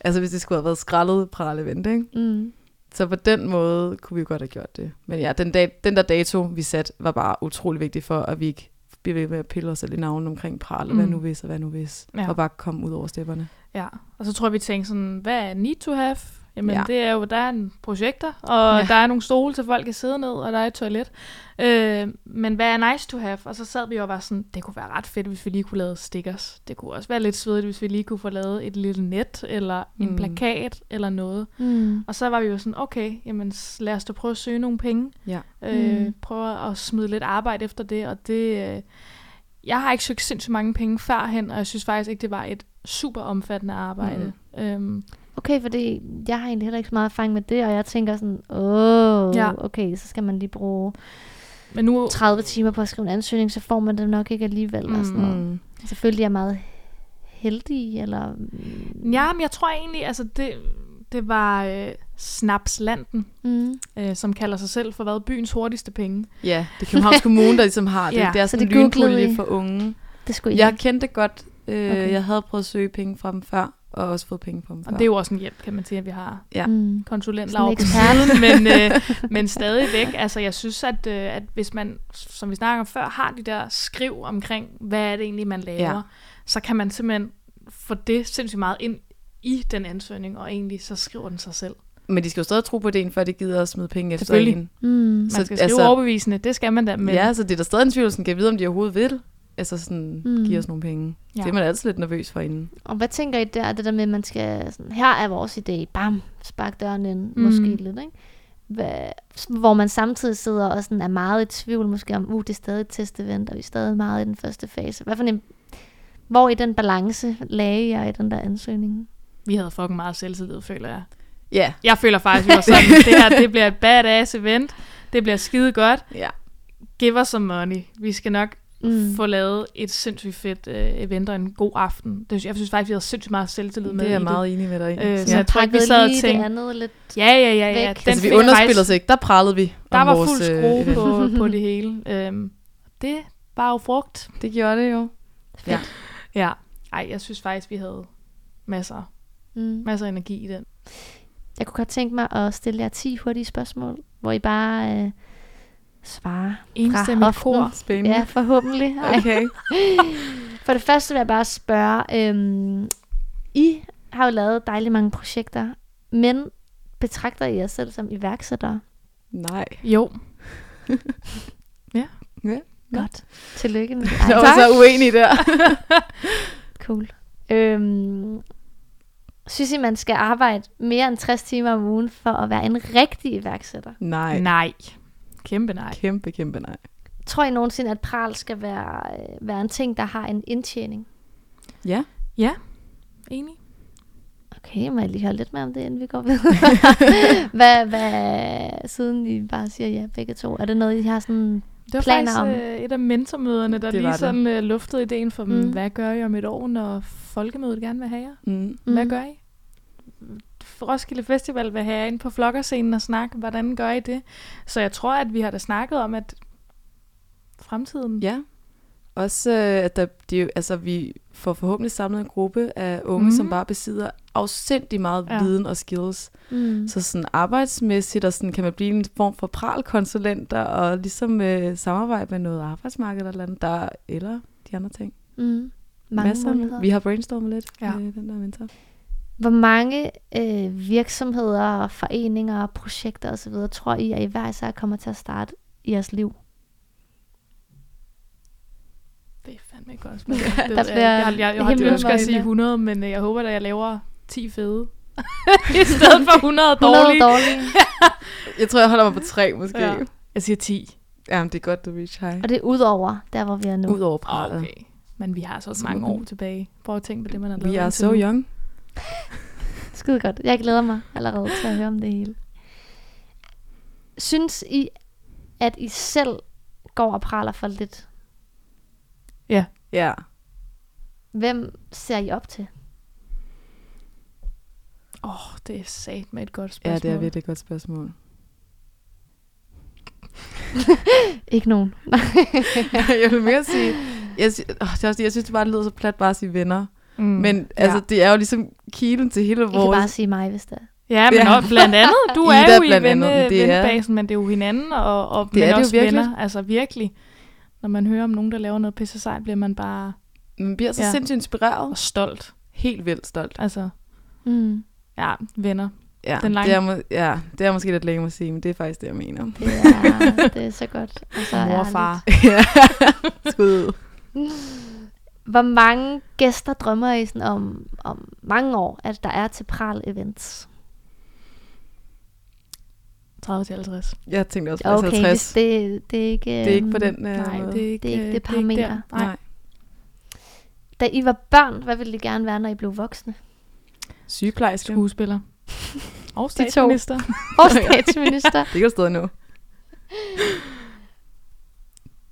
Altså hvis det skulle have været skrællet pralevent, ikke? Mm. Så på den måde kunne vi jo godt have gjort det. Men ja, den, dag, den der dato, vi satte, var bare utrolig vigtig for, at vi ikke bliver ved med at pille os selv i navnen omkring pral, og hvad Mm. nu hvis, og hvad nu hvis. Ja. Og bare komme ud over stepperne. Ja, og så tror jeg, vi tænkte sådan, hvad er need to have? Jamen, Ja. det er jo, der er en projekter, og Ja. der er nogle stole til folk kan sidde ned, og der er et toilet. Øh, men hvad er nice to have? Og så sad vi og var sådan, det kunne være ret fedt, hvis vi lige kunne lave stickers. Det kunne også være lidt svedigt, hvis vi lige kunne få lavet et lille net, eller en Mm. plakat, eller noget. Mm. Og så var vi jo sådan, okay, jamen lad os da prøve at søge nogle penge. Ja. Øh, Mm. Prøve at smide lidt arbejde efter det, og det... Øh, jeg har ikke søgt sindssygt mange penge førhen, og jeg synes faktisk ikke, det var et super omfattende arbejde. Mm. Øhm, Okay, fordi jeg har egentlig heller ikke så meget erfaring med det, og jeg tænker sådan, åh, Ja. okay, så skal man lige bruge men nu... 30 timer på at skrive en ansøgning, så får man det nok ikke alligevel. Mm. Og sådan noget. Mm. Selvfølgelig er jeg meget heldig, eller... Ja, men jeg tror egentlig, altså det, Det var øh, Snapslanden, Mm. øh, som kalder sig selv for hvad? Byens hurtigste penge. Ja, det er Københavns Kommune, der ligesom har det. [LAUGHS] Ja, det er så sådan en det lynpulje I? for unge. Det skulle I Jeg have. kendte det godt. Øh, Okay. Jeg havde prøvet at søge penge fra dem før, og også fået penge fra dem Og det er jo også en hjælp, kan man sige, at vi har Ja. Mm. konsulent Sådan en Laura på siden, men, øh, men stadigvæk, altså jeg synes, at, øh, at hvis man, som vi snakker om før, har de der skriv omkring, hvad er det egentlig, man laver, Ja. så kan man simpelthen få det sindssygt meget ind i den ansøgning, og egentlig så skriver den sig selv. Men de skal jo stadig tro på ideen, før de gider at smide penge efter en. Mm. Man Så, skal skrive altså- overbevisende, det skal man da, men. Ja, så det er der stadig en tvivl, som kan vide, om de overhovedet vil. Altså sådan, Mm. give os nogle penge. Ja. Det er man altid lidt nervøs for inden. Og hvad tænker I der, det der med, at man skal, sådan, her er vores idé, bam, spark døren ind, Mm. måske lidt, ikke? Hvad, hvor man samtidig sidder og sådan er meget i tvivl, måske om, uh, det er stadig et testevent, og vi er stadig meget i den første fase. Hvad for en, hvor i den balance lagde jeg i den der ansøgning? vi havde fucking meget selvtillid, føler jeg. Ja. Jeg føler faktisk, vi var sådan, [LAUGHS] det her det bliver et badass event, det bliver skide godt, Ja. give us some money. Vi skal nok Mm. få lavet et sindssygt fedt øh, event og en god aften. Det, jeg synes faktisk, vi havde sindssygt meget selvtillid med Det er jeg i meget enig med dig i. Øh, Ja. så jeg tror ikke, vi sad og tænkte, det andet lidt. ja, ja, ja, ja. væk. Den altså, vi faktisk- os ikke. Der prallede vi Der var vores, fuld øh, skrue på, [LAUGHS] på det hele. Øhm, det var jo frugt. Det gjorde det jo. Ja. Ja. Ej, jeg synes faktisk, vi havde masser, Mm. masser af energi i den. Jeg kunne godt tænke mig at stille jer 10 hurtige spørgsmål, hvor I bare øh, svarer. Enstemmigt hoften. kor. Spændende. Ja, forhåbentlig. Okay. [LAUGHS] For det første vil jeg bare spørge, øhm, I har jo lavet dejligt mange projekter, men betragter I jer selv som iværksættere? Nej. Jo. [LAUGHS] Ja. Godt. Tillykke med [LAUGHS] det. Jeg var så uenig der. cool. Øhm, synes I, man skal arbejde mere end 60 timer om ugen for at være en rigtig iværksætter? Nej. Nej. Kæmpe nej. Kæmpe, kæmpe nej. Tror I nogensinde, at pral skal være, øh, være en ting, der har en indtjening? Ja. Ja, enig. Okay, må jeg lige høre lidt mere om det, inden vi går videre? [LAUGHS] hvad, hvad, siden I bare siger ja, begge to, er det noget, I har sådan... Det var Planer faktisk om- øh, et af mentormøderne, der Det lige var det. sådan øh, luftede ideen for dem. Mm. Hvad gør I om et år, når folkemødet gerne vil have jer? Mm. Hvad gør I? Roskilde Festival vil have ind på flokkerscenen og snakke. Hvordan gør I det? Så jeg tror, at vi har da snakket om, at fremtiden... Ja. Også, øh, at der, de, altså, vi får forhåbentlig samlet en gruppe af unge, mm. Mhm. som bare besidder afsindig meget Ja. viden og skills. Mm. Så sådan arbejdsmæssigt, og sådan kan man blive en form for pralkonsulenter, og ligesom øh, samarbejde med noget arbejdsmarked eller, eller andet, der, eller de andre ting. Mm. Mange Masser. Vi har brainstormet lidt Ja. ja. med den der mentor. Hvor mange øh, virksomheder, foreninger, projekter osv. tror I, at I hver især kommer til at starte i jeres liv? Det er fandme godt spørgsmål. [LAUGHS] Der Det bliver jeg, jeg, jeg, jeg, jeg ønsker at sige 100, men øh, jeg håber, at jeg laver 10 fede. [LAUGHS] I stedet for 100 100 dårlige. dårlige. [LAUGHS] Jeg tror, jeg holder mig på tre, måske. Ja. Jeg siger 10. Jamen, det er godt, du reach high. Og det er ud over der, hvor vi er nu. Udover pralet. Okay. Men vi har så Så mange år tilbage. Prøv at tænke på det, man har lavet. We are indtil so nu. young. [LAUGHS] Skide godt. Jeg glæder mig allerede til at høre om det hele. Synes I, at I selv går og praler for lidt? Ja. Hvem ser I op til? Åh, oh, det er sat med et godt ja, spørgsmål. det er virkelig et godt spørgsmål. [LAUGHS] Ikke nogen. [LAUGHS] jeg vil mere sige, jeg, sy- åh, det er også, jeg synes det bare det lyder så plat bare at sige venner. Mm. Men altså, det er jo ligesom kilen til hele I kan vores... bare sige mig, hvis det er. Ja, men Ja. ja. blandt andet, du Ida er jo i blandt andet, venne, det er- vennebasen, men det er jo hinanden, og, og Det men er det jo også virkelig. venner. Altså virkelig, når man hører om nogen, der laver noget pisse sejt, bliver man bare Man bliver så Ja. ja. sindssygt inspireret. og stolt. Helt vildt stolt. Altså, Mm. ja, venner. Ja, Den lange- det er, må, ja, det er måske lidt længe at sige, men det er faktisk det, jeg mener. Det, er, det er så godt. Og så Mor og ærligt. far. [LAUGHS] ja. Skud ud. [LAUGHS] Hvor mange gæster drømmer I sådan om, om mange år, at der er til Pral Events? 30 til 50. Jeg tænkte også Okay, 50. hvis det, det er ikke... det er ikke på øhm, den øh, Nej, måde. det er ikke Det er ikke øh, det parameter. der. Nej. Da I var børn, hvad ville I gerne være, når I blev voksne? Sygeplejerske. Skuespiller. [LAUGHS] Og statsminister. [LAUGHS] Og statsminister. Det kan stadig nu.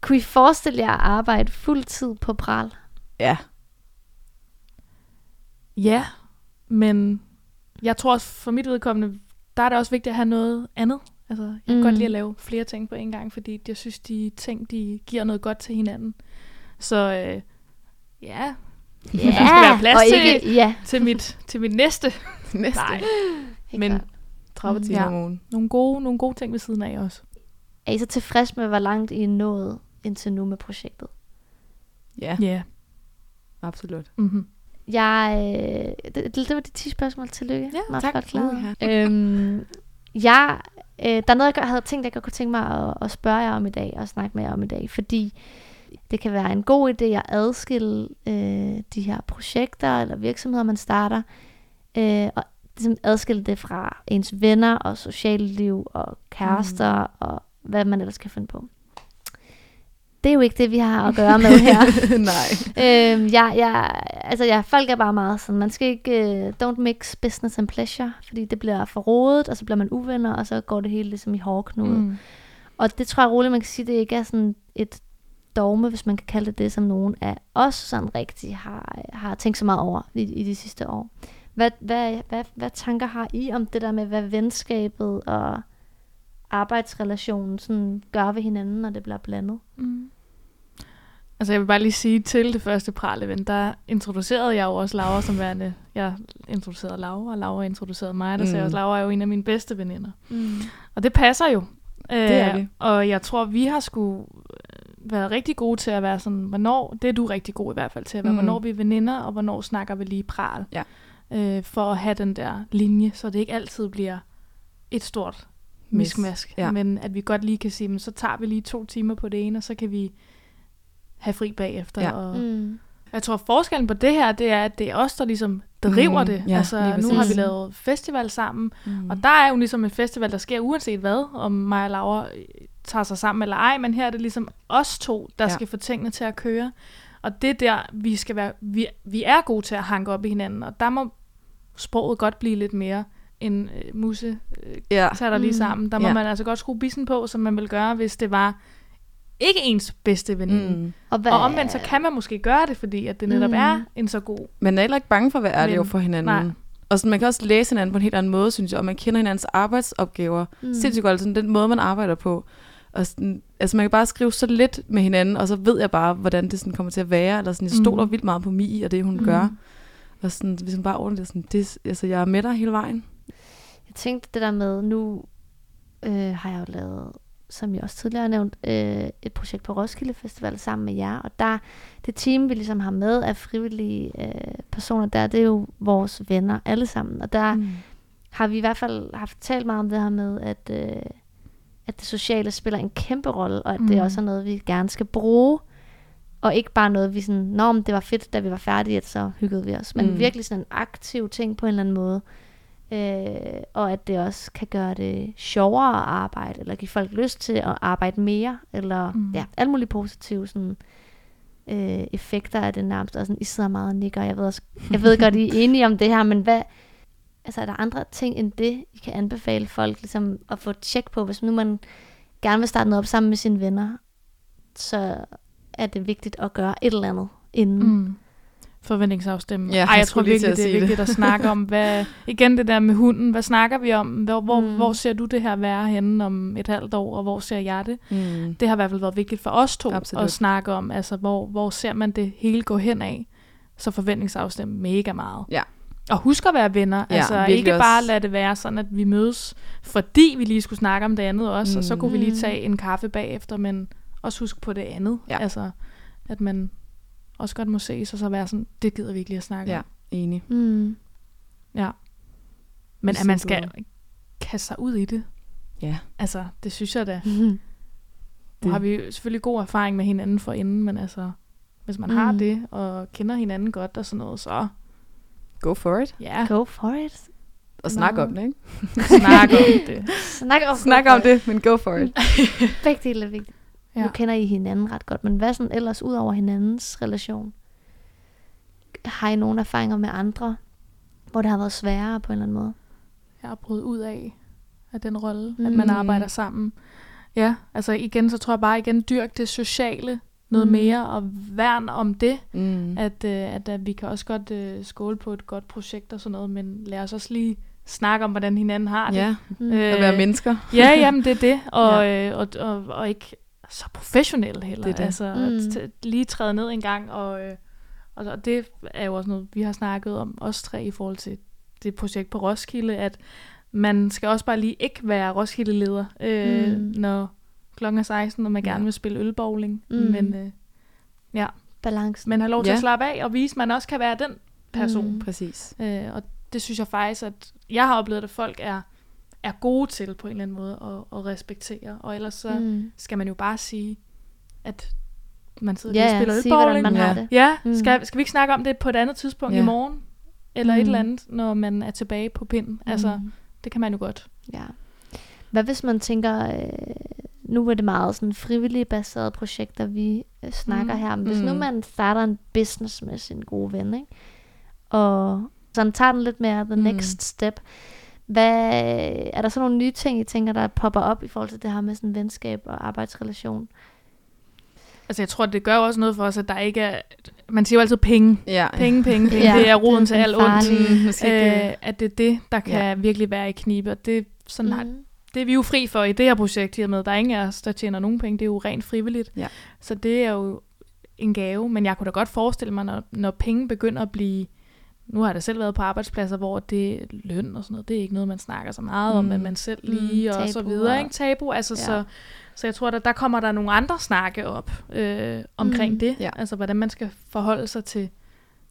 Kunne I forestille jer at arbejde fuld tid på Pral? Ja. Ja, men jeg tror også for mit vedkommende, der er det også vigtigt at have noget andet. Altså, jeg kan Mm. godt lide at lave flere ting på en gang, fordi jeg synes, de ting, de giver noget godt til hinanden. Så øh, ja, Ja, [LAUGHS] Der skal være plads og til- ikke, ja, til mit, til mit næste. [LAUGHS] Næste. Nej, men klart. 30 Mm, timer ja. om ugen. nogle gode, nogle gode ting ved siden af også. Er I så tilfreds med, hvor langt I er nået indtil nu med projektet? Ja, Ja. Yeah. Absolut. Mm-hmm. Jeg, øh, det, det var de 10 spørgsmål. Tillykke. Ja, Meget tak. Flot klaret. Uha. øhm, jeg, øh, der er noget, jeg havde tænkt, jeg godt kunne tænke mig at, at spørge jer om i dag, og snakke med jer om i dag, fordi det kan være en god idé at adskille øh, de her projekter eller virksomheder, man starter, øh, og ligesom adskille det fra ens venner og sociale liv og kærester mm. og hvad man ellers kan finde på. Det er jo ikke det, vi har at gøre med her. [LAUGHS] Nej. øhm, jeg, jeg, altså, jeg, folk er bare meget sådan, man skal ikke, uh, don't mix business and pleasure, fordi det bliver for rodet, og så bliver man uvenner, og så går det hele ligesom i hårdknude. Mm. Mm. Og det tror jeg roligt, man kan sige, det ikke er sådan et dogme, hvis man kan kalde det det, som nogen af os sådan rigtig har, har tænkt så meget over i, i de sidste år. Hvad, hvad, hvad, hvad tanker har I om det der med, hvad venskabet og arbejdsrelationen sådan gør ved hinanden, når det bliver blandet? Mm. Altså jeg vil bare lige sige til det første pral-event, der introducerede jeg jo også Laura som værende, jeg introducerede Laura, og Laura introducerede mig, der mm. sagde Mm. også, Laura er jo en af mine bedste veninder. Mm. Og det passer jo. Det er Øh, vi. Og jeg tror, vi har sgu øh, været rigtig gode til at være sådan, hvornår, det er du rigtig god i hvert fald til at være, Mm. mm. hvornår vi er veninder, og hvornår snakker vi lige pral. Ja. Øh, for at have den der linje, så det ikke altid bliver et stort. Miskmask. Ja. Men at vi godt lige kan sige, men så tager vi lige to timer på det ene, og så kan vi have fri bagefter. Ja. Og Mm. jeg tror, forskellen på det her, det er, at det er os, der ligesom driver Mm, det. ja, altså, nu har vi lavet festival sammen, Mm. og der er jo ligesom en festival, der sker uanset hvad, om mig og Laura øh, tager sig sammen eller ej, men her er det ligesom os to, der Ja. ja. skal få tingene til at køre. Og det er der, vi skal være, vi, vi er gode til at hanke op i hinanden, og der må sproget godt blive lidt mere en øh, muse øh, ja. tager der lige Mm. sammen. Der må Ja. man altså godt skrue bissen på, som man vil gøre, hvis det var ikke ens bedste veninde. Mm. Mm. Og, hvad, Og omvendt så kan man måske gøre det, fordi at det netop Mm. mm. er en så god. Man er heller ikke bange for at være ærlig Men- over for hinanden. nej. Og sådan, man kan også læse hinanden på en helt anden måde, synes jeg, og man kender hinandens arbejdsopgaver. Mm. Mm. Sindssygt godt, sådan den måde, man arbejder på. Og sådan, altså man kan bare skrive så lidt med hinanden, og så ved jeg bare, hvordan det sådan kommer til at være. Eller sådan, jeg stoler Mhm. vildt meget på Mie og det, hun mm. gør. Og sådan, hvis man bare ordentligt sådan, det, altså jeg er med dig hele vejen. Jeg tænkte det der med, nu øh, har jeg jo lavet, som jeg også tidligere har nævnt, øh, et projekt på Roskilde Festival sammen med jer. Og der, det team, vi ligesom har med af frivillige øh, personer der, det er jo vores venner alle sammen. Og der mm. har vi i hvert fald haft talt meget om det her med, at, øh, at det sociale spiller en kæmpe rolle, og at mm. det også er noget, vi gerne skal bruge. Og ikke bare noget, vi sådan, nå, men det var fedt, da vi var færdige, at så hyggede vi os. Men mm. virkelig sådan en aktiv ting på en eller anden måde. Øh, og at det også kan gøre det sjovere at arbejde, eller give folk lyst til at arbejde mere, eller mm. Ja, alle mulige positive sådan, øh, effekter af det nærmest. Og sådan, I sidder meget og nikker, jeg ved, også, jeg ved godt, I er [LAUGHS] enige om det her, men hvad, altså er der andre ting end det, I kan anbefale folk ligesom, at få tjek på, hvis nu man gerne vil starte noget op sammen med sine venner, så er det vigtigt at gøre et eller andet inden. Mm. Forventningsafstemme. Ja, Ej, jeg tror virkelig, det er sige det. vigtigt at snakke om, hvad, igen det der med hunden, hvad snakker vi om? Hvor, hvor, Mm. hvor ser du det her være henne om et halvt år, og hvor ser jeg det? Mm. Det har i hvert fald været vigtigt for os to Absolut. at snakke om, altså hvor, hvor ser man det hele gå hen af? Så forventningsafstemme mega meget. Ja. Og husk at være venner. Ja, altså ikke også. bare lade det være sådan, at vi mødes, fordi vi lige skulle snakke om det andet også, mm. og så kunne vi lige Mm. tage en kaffe bagefter, men også husk på det andet. Ja. Altså, at man også godt må ses, og så være sådan, det gider vi ikke lige at snakke Ja, om. enig. Mm. Ja. Men at man skal kaste sig ud i det. Ja. Altså, det synes jeg da. [LAUGHS] Mm. Nu Det- har vi jo selvfølgelig god erfaring med hinanden for inden, men altså, hvis man mm. har det, og kender hinanden godt og sådan noget, så Go for it. ja, Go for it. Og snak Nå. om det, ikke? snak om det. Snak om, Snak om det, men go for it. [LAUGHS] Begge dele er vigtigt. Ja. Nu kender I hinanden ret godt, men hvad sådan ellers ud over hinandens relation? Har I nogle erfaringer med andre, hvor det har været sværere på en eller anden måde? Jeg har prøvet ud af, af den rolle, mm. at Mm. man arbejder sammen. Ja, altså igen, så tror jeg bare igen, dyrk det sociale noget Mm. mm. mere, og værn om det. Mm. At, øh, at, at vi kan også godt øh, skåle på et godt projekt og sådan noget, men lad os også lige snakke om, hvordan hinanden har det. Ja, Mm. Øh, at være mennesker. Ja, jamen det er det, og, [LAUGHS] ja. øh, og, og, og ikke så professionel heller. Det er det. Altså Mm. at t- lige træde ned en gang, og, øh, og, det er jo også noget, vi har snakket om, os tre, i forhold til det projekt på Roskilde, at man skal også bare lige ikke være Roskilde-leder, øh, Mm. når klokken er 16, og man gerne vil spille ølbowling. Mm. Men, øh, ja, Balancen. men have lov til Ja. at slappe af, og vise, at man også kan være den person. Mm. Præcis. Øh, og det synes jeg faktisk, at jeg har oplevet, at folk er, er gode til på en eller anden måde at, at respektere. Og ellers så mm. Mm. skal man jo bare sige, at man sidder Ja, og ja, spiller sige, hvordan ølbowling. man Ja. har det. Ja, Mm. skal, skal vi ikke snakke om det på et andet tidspunkt Ja. i morgen? Eller mm. et Mm. eller andet, når man er tilbage på pinden. Mm. Altså, Mm. det kan man jo godt. Ja. Hvad hvis man tænker, øh, nu er det meget sådan frivillige baserede projekter, vi øh, snakker Mm. her, men hvis nu Mm. man starter en business med sin gode ven, ikke? og sådan tager den lidt mere the Mm. next step, hvad, er der så nogle nye ting, I tænker, der popper op i forhold til det her med sådan venskab og arbejdsrelation? Altså, jeg tror, det gør også noget for os, at der ikke er... Man siger jo altid penge. Ja. Penge, penge, penge. [LAUGHS] Ja, det er roden til alt ondt. Mm, Øh, at det er det, der kan Ja. virkelig være i knibe. Og det, sådan har, Mhm. det er vi jo fri for i det her projekt her med. Der er ingen af os, der tjener nogen penge. Det er jo rent frivilligt. Ja. Så det er jo en gave. Men jeg kunne da godt forestille mig, når, når penge begynder at blive... Nu har jeg da selv været på arbejdspladser, hvor det er løn og sådan noget. Det er ikke noget, man snakker så meget mm. om, Mm. men man selv Mm, lige og så videre. Ikke? Tabu. Altså, Ja. så, så jeg tror, der, der kommer der nogle andre snakke op øh, omkring Mm. det. Ja. Altså, hvordan man skal forholde sig til,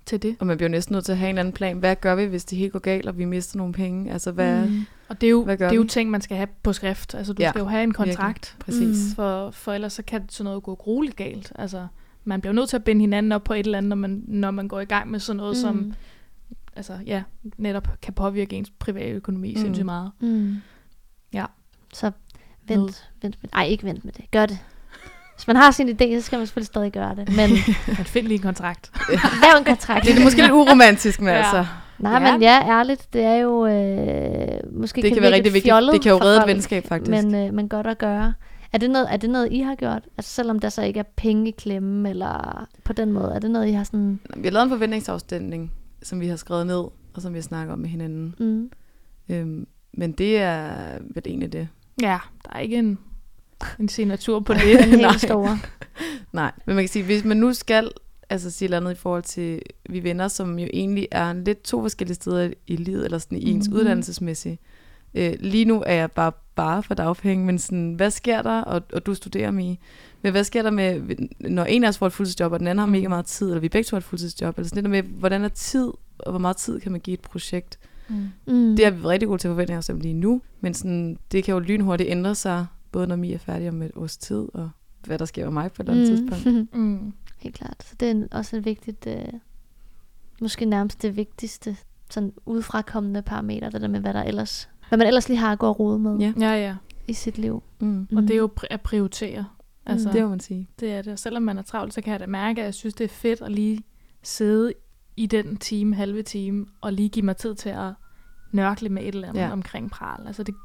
til det. Og man bliver næsten nødt til at have en anden plan. Hvad gør vi, hvis det helt går galt, og vi mister nogle penge? Altså, hvad... Mm. Og det er, jo, det er jo ting, man skal have på skrift. Altså, du Ja, skal jo have en kontrakt. Præcis. Mm. For, for ellers så kan sådan noget gå grueligt galt. Altså, man bliver nødt til at binde hinanden op på et eller andet, når man, når man går i gang med sådan noget, mm. som altså, ja, netop kan påvirke ens private økonomi Mm. sindssygt meget. Mm. Ja. Så vent, vent med det. Ej, ikke vent med det. Gør det. Hvis man har sin idé, så skal man selvfølgelig stadig gøre det. Men [LAUGHS] Men find lige en kontrakt. [LAUGHS] lav en kontrakt. Det er måske lidt uromantisk, men Ja. altså... Nej, Ja. men ja, ærligt, det er jo... Øh, måske Det kan virke være rigtig vigtigt. Det kan jo redde et venskab, faktisk. Men, øh, men godt at gøre. Er det, noget, er det noget, I har gjort? Altså selvom der så ikke er penge i klemme, eller på den måde, er det noget, I har sådan... Vi har lavet en forventningsafstemning, som vi har skrevet ned, og som vi har snakket om med hinanden. Mm. Øhm, men det er vel egentlig det. Ja, der er ikke en, en signatur på [LAUGHS] det. Nej. helt store. [LAUGHS] Nej, men man kan sige, hvis man nu skal altså sige et eller andet i forhold til vi venner, som jo egentlig er lidt to forskellige steder i livet, eller sådan i ens Mhm. mm-hmm. Øh, lige nu er jeg bare bare for dagpenge, men sådan, hvad sker der, og, og du studerer mig, men hvad sker der med, når en af os får et fuldtidsjob, og den anden har mega meget tid, eller vi begge to har et fuldtidsjob, eller sådan det der med, hvordan er tid, og hvor meget tid kan man give et projekt? Mm. Mm. Det er vi rigtig gode til forventninger som lige nu, men sådan, det kan jo lynhurtigt ændre sig, både når Mi er færdig om et års tid, og hvad der sker med mig på et eller andet tidspunkt. Mm. [LAUGHS] Mm. Helt klart. Så det er også et vigtigt, øh, måske nærmest det vigtigste, sådan udefrakommende parameter, det der med, hvad der ellers, hvad man ellers lige har at gå og rode med Ja. Ja, ja. i sit liv. Mm. Og det er jo pri- at prioritere. Altså, Det må man sige. Det er det. Og selvom man er travlt, så kan jeg da mærke, at jeg synes, det er fedt at lige sidde i den time, halve time, og lige give mig tid til at nørkle med et eller andet Ja. omkring pral. Altså det,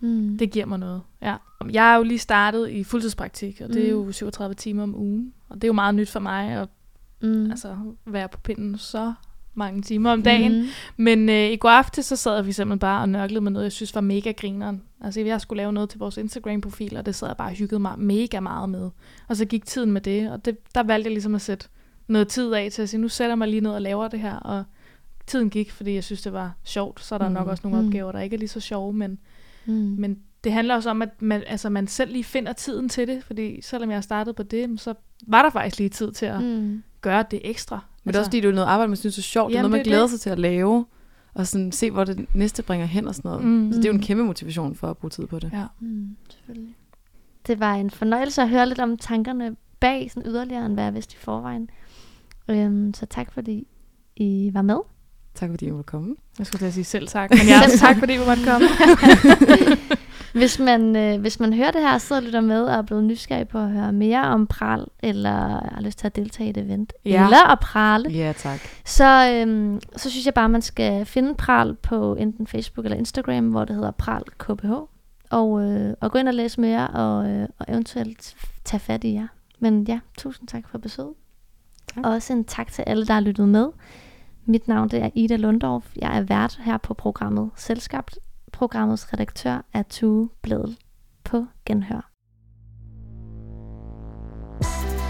Mm. det giver mig noget. Ja. Jeg er jo lige startet i fuldtidspraktik, og det er Mm. jo 37 timer om ugen. Og det er jo meget nyt for mig at mm. altså, være på pinden så mange timer om dagen. Mm. Men øh, i går aftes, så sad vi simpelthen bare og nørklede med noget, jeg synes var mega grineren. Altså, jeg skulle lave noget til vores Instagram-profil, og det sad jeg bare og hyggede mig mega meget med. Og så gik tiden med det, og det, der valgte jeg ligesom at sætte noget tid af til at sige, nu sætter jeg mig lige ned og laver det her, og tiden gik, fordi jeg synes, det var sjovt. Så er der Mm. nok også nogle Mm. opgaver, der ikke er lige så sjove, men, Mm. men det handler også om, at man, altså, man selv lige finder tiden til det, fordi selvom jeg har startet på det, så var der faktisk lige tid til at. Mm. gøre det ekstra. Men det er også fordi, det er noget arbejde, man synes er sjovt. det er Jamen, noget, man er glæder det. sig til at lave. Og sådan se, hvor det næste bringer hen og sådan noget. Mm. Så det er jo en kæmpe motivation for at bruge tid på det. Ja. Mm. Selvfølgelig. Det var en fornøjelse at høre lidt om tankerne bag, sådan yderligere end hvad jeg vidste i forvejen. Øhm, så tak fordi I var med. Tak fordi I måtte komme. Jeg skulle at sige selv tak, men jeg Selv [LAUGHS] tak, fordi vi måtte komme. [LAUGHS] Hvis man, øh, hvis man hører det her, sidder og lytter med og er blevet nysgerrig på at høre mere om pral, eller har lyst til at deltage i et event, Ja. eller at prale, Ja, tak. så, øhm, så synes jeg bare, man skal finde pral på enten Facebook eller Instagram, hvor det hedder pral KPH, og, øh, og gå ind og læse mere, og, øh, og eventuelt tage fat i jer. Men ja, tusind tak for besøget. Tak. Og også en tak til alle, der har lyttet med. Mit navn det er Ida Lundorf. Jeg er vært her på programmet Selskabt. Programmets redaktør er Tue Bledel. På genhør. thank you